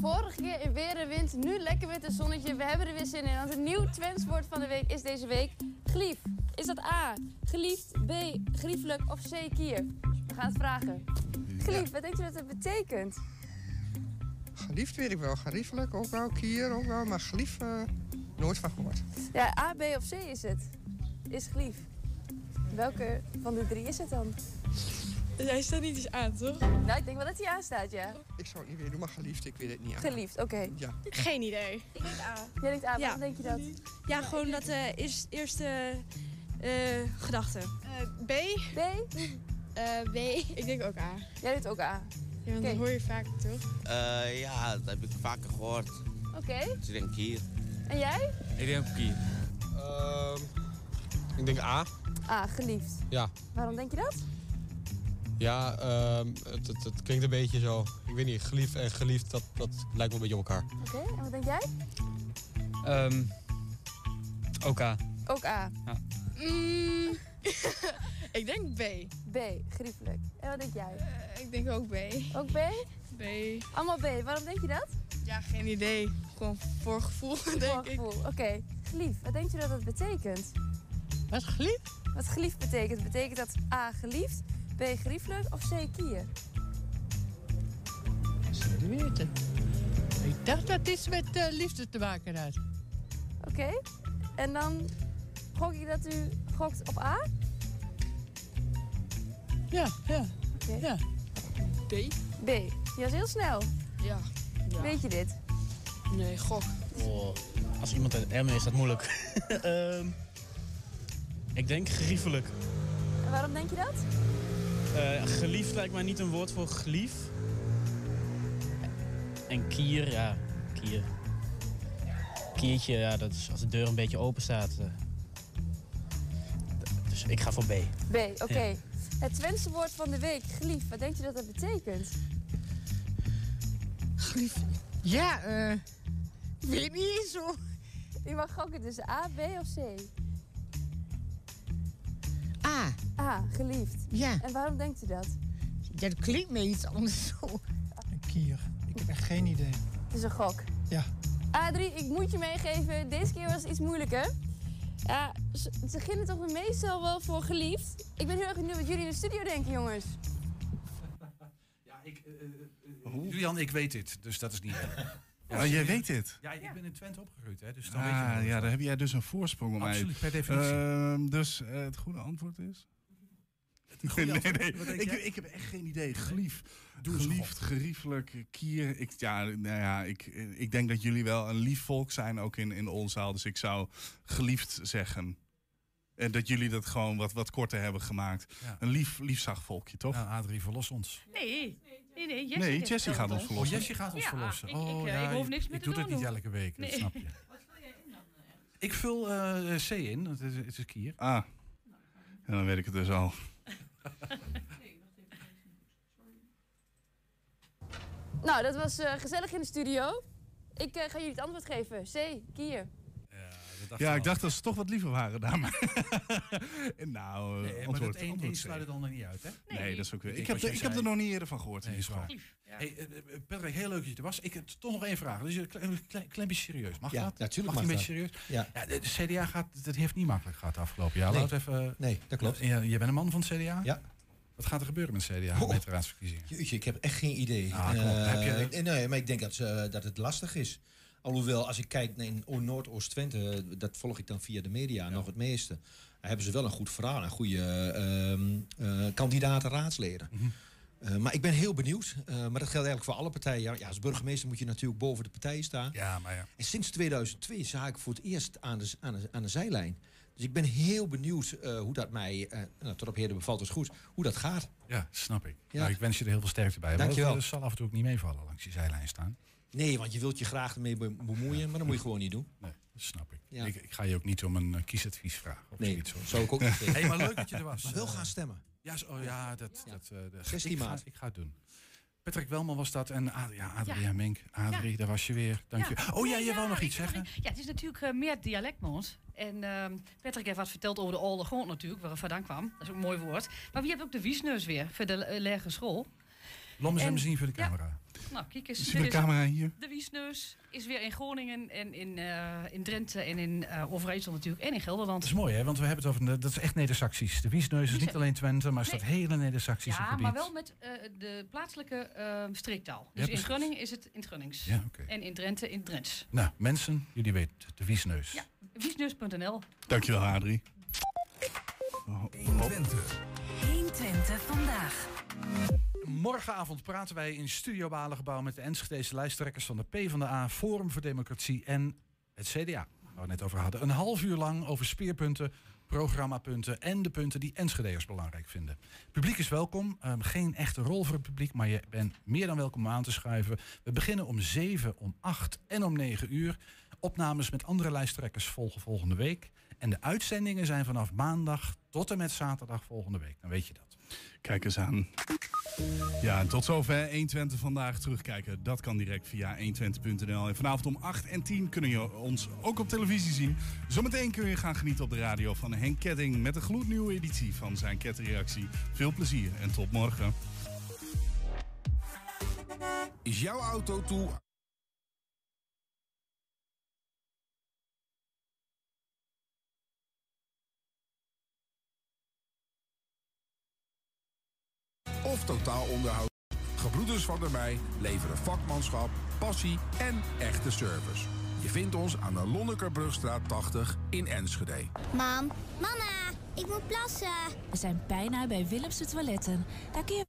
Vorige keer weer en wind, nu lekker met een zonnetje. We hebben er weer zin in, want het nieuw Twents woord van de week is deze week glief. Is dat A, geliefd, B, griefelijk of C, kier? We gaan het vragen. Glief, wat denk je dat het betekent? Geliefd weet ik wel. Geriefelijk ook wel. Kier ook wel. Maar geliefd eh, nooit van gehoord. Ja, A, B of C is het. Is glief. Welke van de drie is het dan? Hij staat niet eens aan, toch? Nou, ik denk wel dat hij aanstaat, ja. Ik zou het niet weten. Doe maar geliefd. Ik weet het niet. aan. Geliefd, oké. Ja. Geen idee. Ik denk A. Jij denkt A, waarom denk je dat? Ja, gewoon dat de is, eerste eh, gedachte. B. B? B. Ik denk ook A. Jij denkt ook A. Ja, want dat hoor je vaak toch? Eh, ja, dat heb ik vaker gehoord. Oké. Dus ik denk hier. En jij? Ik denk ook hier. Ehm, ik denk A. A, geliefd. Ja. Waarom denk je dat? Ja, ehm, het, het, het klinkt een beetje zo. Ik weet niet, geliefd en geliefd, dat, dat lijkt wel een beetje op elkaar. Oké, en wat denk jij? Ehm ook A. Ook A. Ja. Mm, ik denk B. B, griefelijk. En wat denk jij? ik denk ook B. Ook B? B. Allemaal B. Waarom denk je dat? Ja, geen idee. Gewoon voor gevoel, denk ik. Voorgevoel. Oké. Gelief, wat denk je dat dat betekent? Wat geliefd? Wat geliefd betekent? Betekent dat A, geliefd, B, grieflijk of C, kier? Zeker weten. Ik dacht dat iets met eh, liefde te maken had. Oké. En dan gok ik dat u gokt op A? Ja, ja. Oké. Ja. B? B. Die was heel snel. Ja. ja. Weet je dit? Nee, gok. Oh, als iemand uit Emmen is dat moeilijk. Ehm, ik denk griefelijk. En waarom denk je dat? Eh, geliefd lijkt mij niet een woord voor glief. En kier, ja, kier. Kiertje, ja, dat is als de deur een beetje open staat. eh. Dus ik ga voor B. B, oké. Ja. Het Twentse woord van de week, gelief. Wat denk je dat dat betekent? Geliefd. Ja, eh. ik weet niet eens zo. U mag gokken tussen A, B of C. A. A, geliefd. Ja. En waarom denkt u dat? Ja, dat klinkt me iets anders zo. Kier. Ik heb echt geen idee. Het is een gok. Ja. Adrie, ik moet je meegeven, deze keer was het iets moeilijker. Ja, ze, ze beginnen toch meestal wel voor geliefd. Ik ben heel erg benieuwd wat jullie in de studio denken, jongens. Julian, ik weet dit, dus dat is niet erg. Oh, jij weet dit? Ja, ik ben in Twente opgegroeid, hè, dus dan weet je Ah, ja, daar heb jij dus een voorsprong op mij. Absoluut, per definitie. Ehm, dus eh, het goede antwoord is? Nee, nee. wat denk Ik, jij? ik heb echt geen idee. Gelief. Doe Geliefd, geriefelijk, kier. Ik, ja, nou ja, ik, ik denk dat jullie wel een lief volk zijn, ook in, in Olzaal. Dus ik zou geliefd zeggen. En dat jullie dat gewoon wat, wat korter hebben gemaakt. Ja. Een lief, liefzag volkje, toch? Nou, Adrie, verlos ons. Nee, nee, nee. Jessie, Nee, Jessie gaat ons verlossen. Oh, Jessie gaat ons Ja, verlossen. Ik, Oh, ik, eh, ja, ik hoef je- niks meer ik te doe doen. dat niet elke week, dat snap je. Ik vul eh, C in, het is, het is kier. Ah, ja, dan weet ik het dus al. Nou, dat was eh, gezellig in de studio. Ik eh, ga jullie het antwoord geven. C, kier. Ja, ik dacht dat ze toch wat liever waren daar. Maar nou, Nee, eh, maar antwoord, antwoord één C. sluit het dan nog niet uit, hè? Nee, dat is ook weer. Ik heb, er- ik heb er nog niet eerder van gehoord. in Nee, is ieder waar. geval. Hey, eh, eh, Patrick, heel leuk dat je er was. Ik heb toch nog één vraag. Dus een klein, klein, klein beetje serieus. Mag Ja, dat? natuurlijk mag mag die een beetje serieus? Ja. de, de CDA gaat, dat heeft niet makkelijk gehad de afgelopen jaar. We even, Nee, dat klopt. Ja, je bent een man van het CDA? Ja. Wat gaat er gebeuren met het CDA Oh. met de raadsverkiezingen? Jeetje, ik heb echt geen idee. Ah. Eh, Heb je het? nee, maar ik denk dat, ze- dat het lastig is. Alhoewel, als ik kijk naar in Noordoost-Twente, dat volg ik dan via de media nog het meeste. Daar hebben ze wel een goed verhaal en goede eh, kandidaten raadsleden. Mhm. Eh, maar ik ben heel benieuwd. Eh, maar dat geldt eigenlijk voor alle partijen. Ja, als burgemeester moet je natuurlijk boven de partijen staan. Ja, maar ja. En sinds 2002 zag ik voor het eerst aan de, aan de, aan de zijlijn. Dus ik ben heel benieuwd eh, hoe dat mij, eh, nou, tot op heden bevalt dus goed, hoe dat gaat. Ja, snap ik. Ja. Nou, ik wens je er heel veel sterkte bij. Dankjewel. Het zal af en toe ook niet meevallen langs die zijlijn staan. Nee, want je wilt je graag ermee be- bemoeien, maar dat moet je gewoon niet doen. Nee, dat snap ik. Ja. ik. Ik ga je ook niet om een eh, kiesadvies vragen. Of Nee, hoor. zou ik ook niet zeggen. hey, maar leuk dat je er was. Maar wel gaan stemmen. Ja, zo- oh, ja dat... dat eh, de- 16 ik ga, ik ga het doen. Patrick Welman was dat en Ad- ja, Adria Ja. Mink. Adrie, daar was je weer. Dank je. Oh ja, je wou nog iets zeggen? Ja, het is natuurlijk eh, meer dialectmond. En ehm, Patrick heeft wat verteld over de oude grond natuurlijk, waar het vandaan kwam. Dat is ook een mooi woord. Maar wie heeft ook de wiesneus weer voor de lagere school? Laat me eens zien voor de ja. camera. Nou, kijk eens. Zie de camera hier? De wiesneus is weer in Groningen en in, eh, in Drenthe en in eh Overijssel natuurlijk en in Gelderland. Dat is mooi, hè? Want we hebben het over... de- Dat is echt Neder-Saxisch. De Wiesneus is niet alleen Twente, maar is dat Nee. hele Neder-Saxische Ja, gebied. maar wel met eh, de plaatselijke streektaal. Dus in. Groningen is het in het Gronings. Ja, oké. En in Drenthe in het Drents. Nou, mensen, jullie weten het. De Wiesneus. Ja, wiesneus.nl. Dankjewel, Adrie. 120. 120 vandaag. Morgenavond praten wij in Studio Balengebouw met de Enschedese lijsttrekkers van de PvdA, Forum voor Democratie en het CDA. Waar we het net over hadden. Een half uur lang over speerpunten, programmapunten en de punten die Enschedeers belangrijk vinden. Publiek is welkom. Ehm, geen echte rol voor het publiek, maar je bent meer dan welkom om aan te schuiven. We beginnen om 7, om 8 en om 9 uur. Opnames met andere lijsttrekkers volgen volgende week. En de uitzendingen zijn vanaf maandag tot en met zaterdag volgende week. Dan weet je dat. Kijk eens aan. Ja, en tot zover 120 vandaag terugkijken. Dat kan direct via 120.nl. En vanavond om 8 en 10 kunnen je ons ook op televisie zien. Zometeen kun je gaan genieten op de radio van Henk Ketting... met een gloednieuwe editie van zijn kettingreactie. Veel plezier en tot morgen. Is jouw auto toe of totaal onderhoud? Gebroeders van der Mei leveren vakmanschap, passie en echte service. Je vindt ons aan de Lonnekerbrugstraat 80 in Enschede. Mam, mama, ik moet plassen. We zijn bijna bij Willemse Toiletten. Daar kun je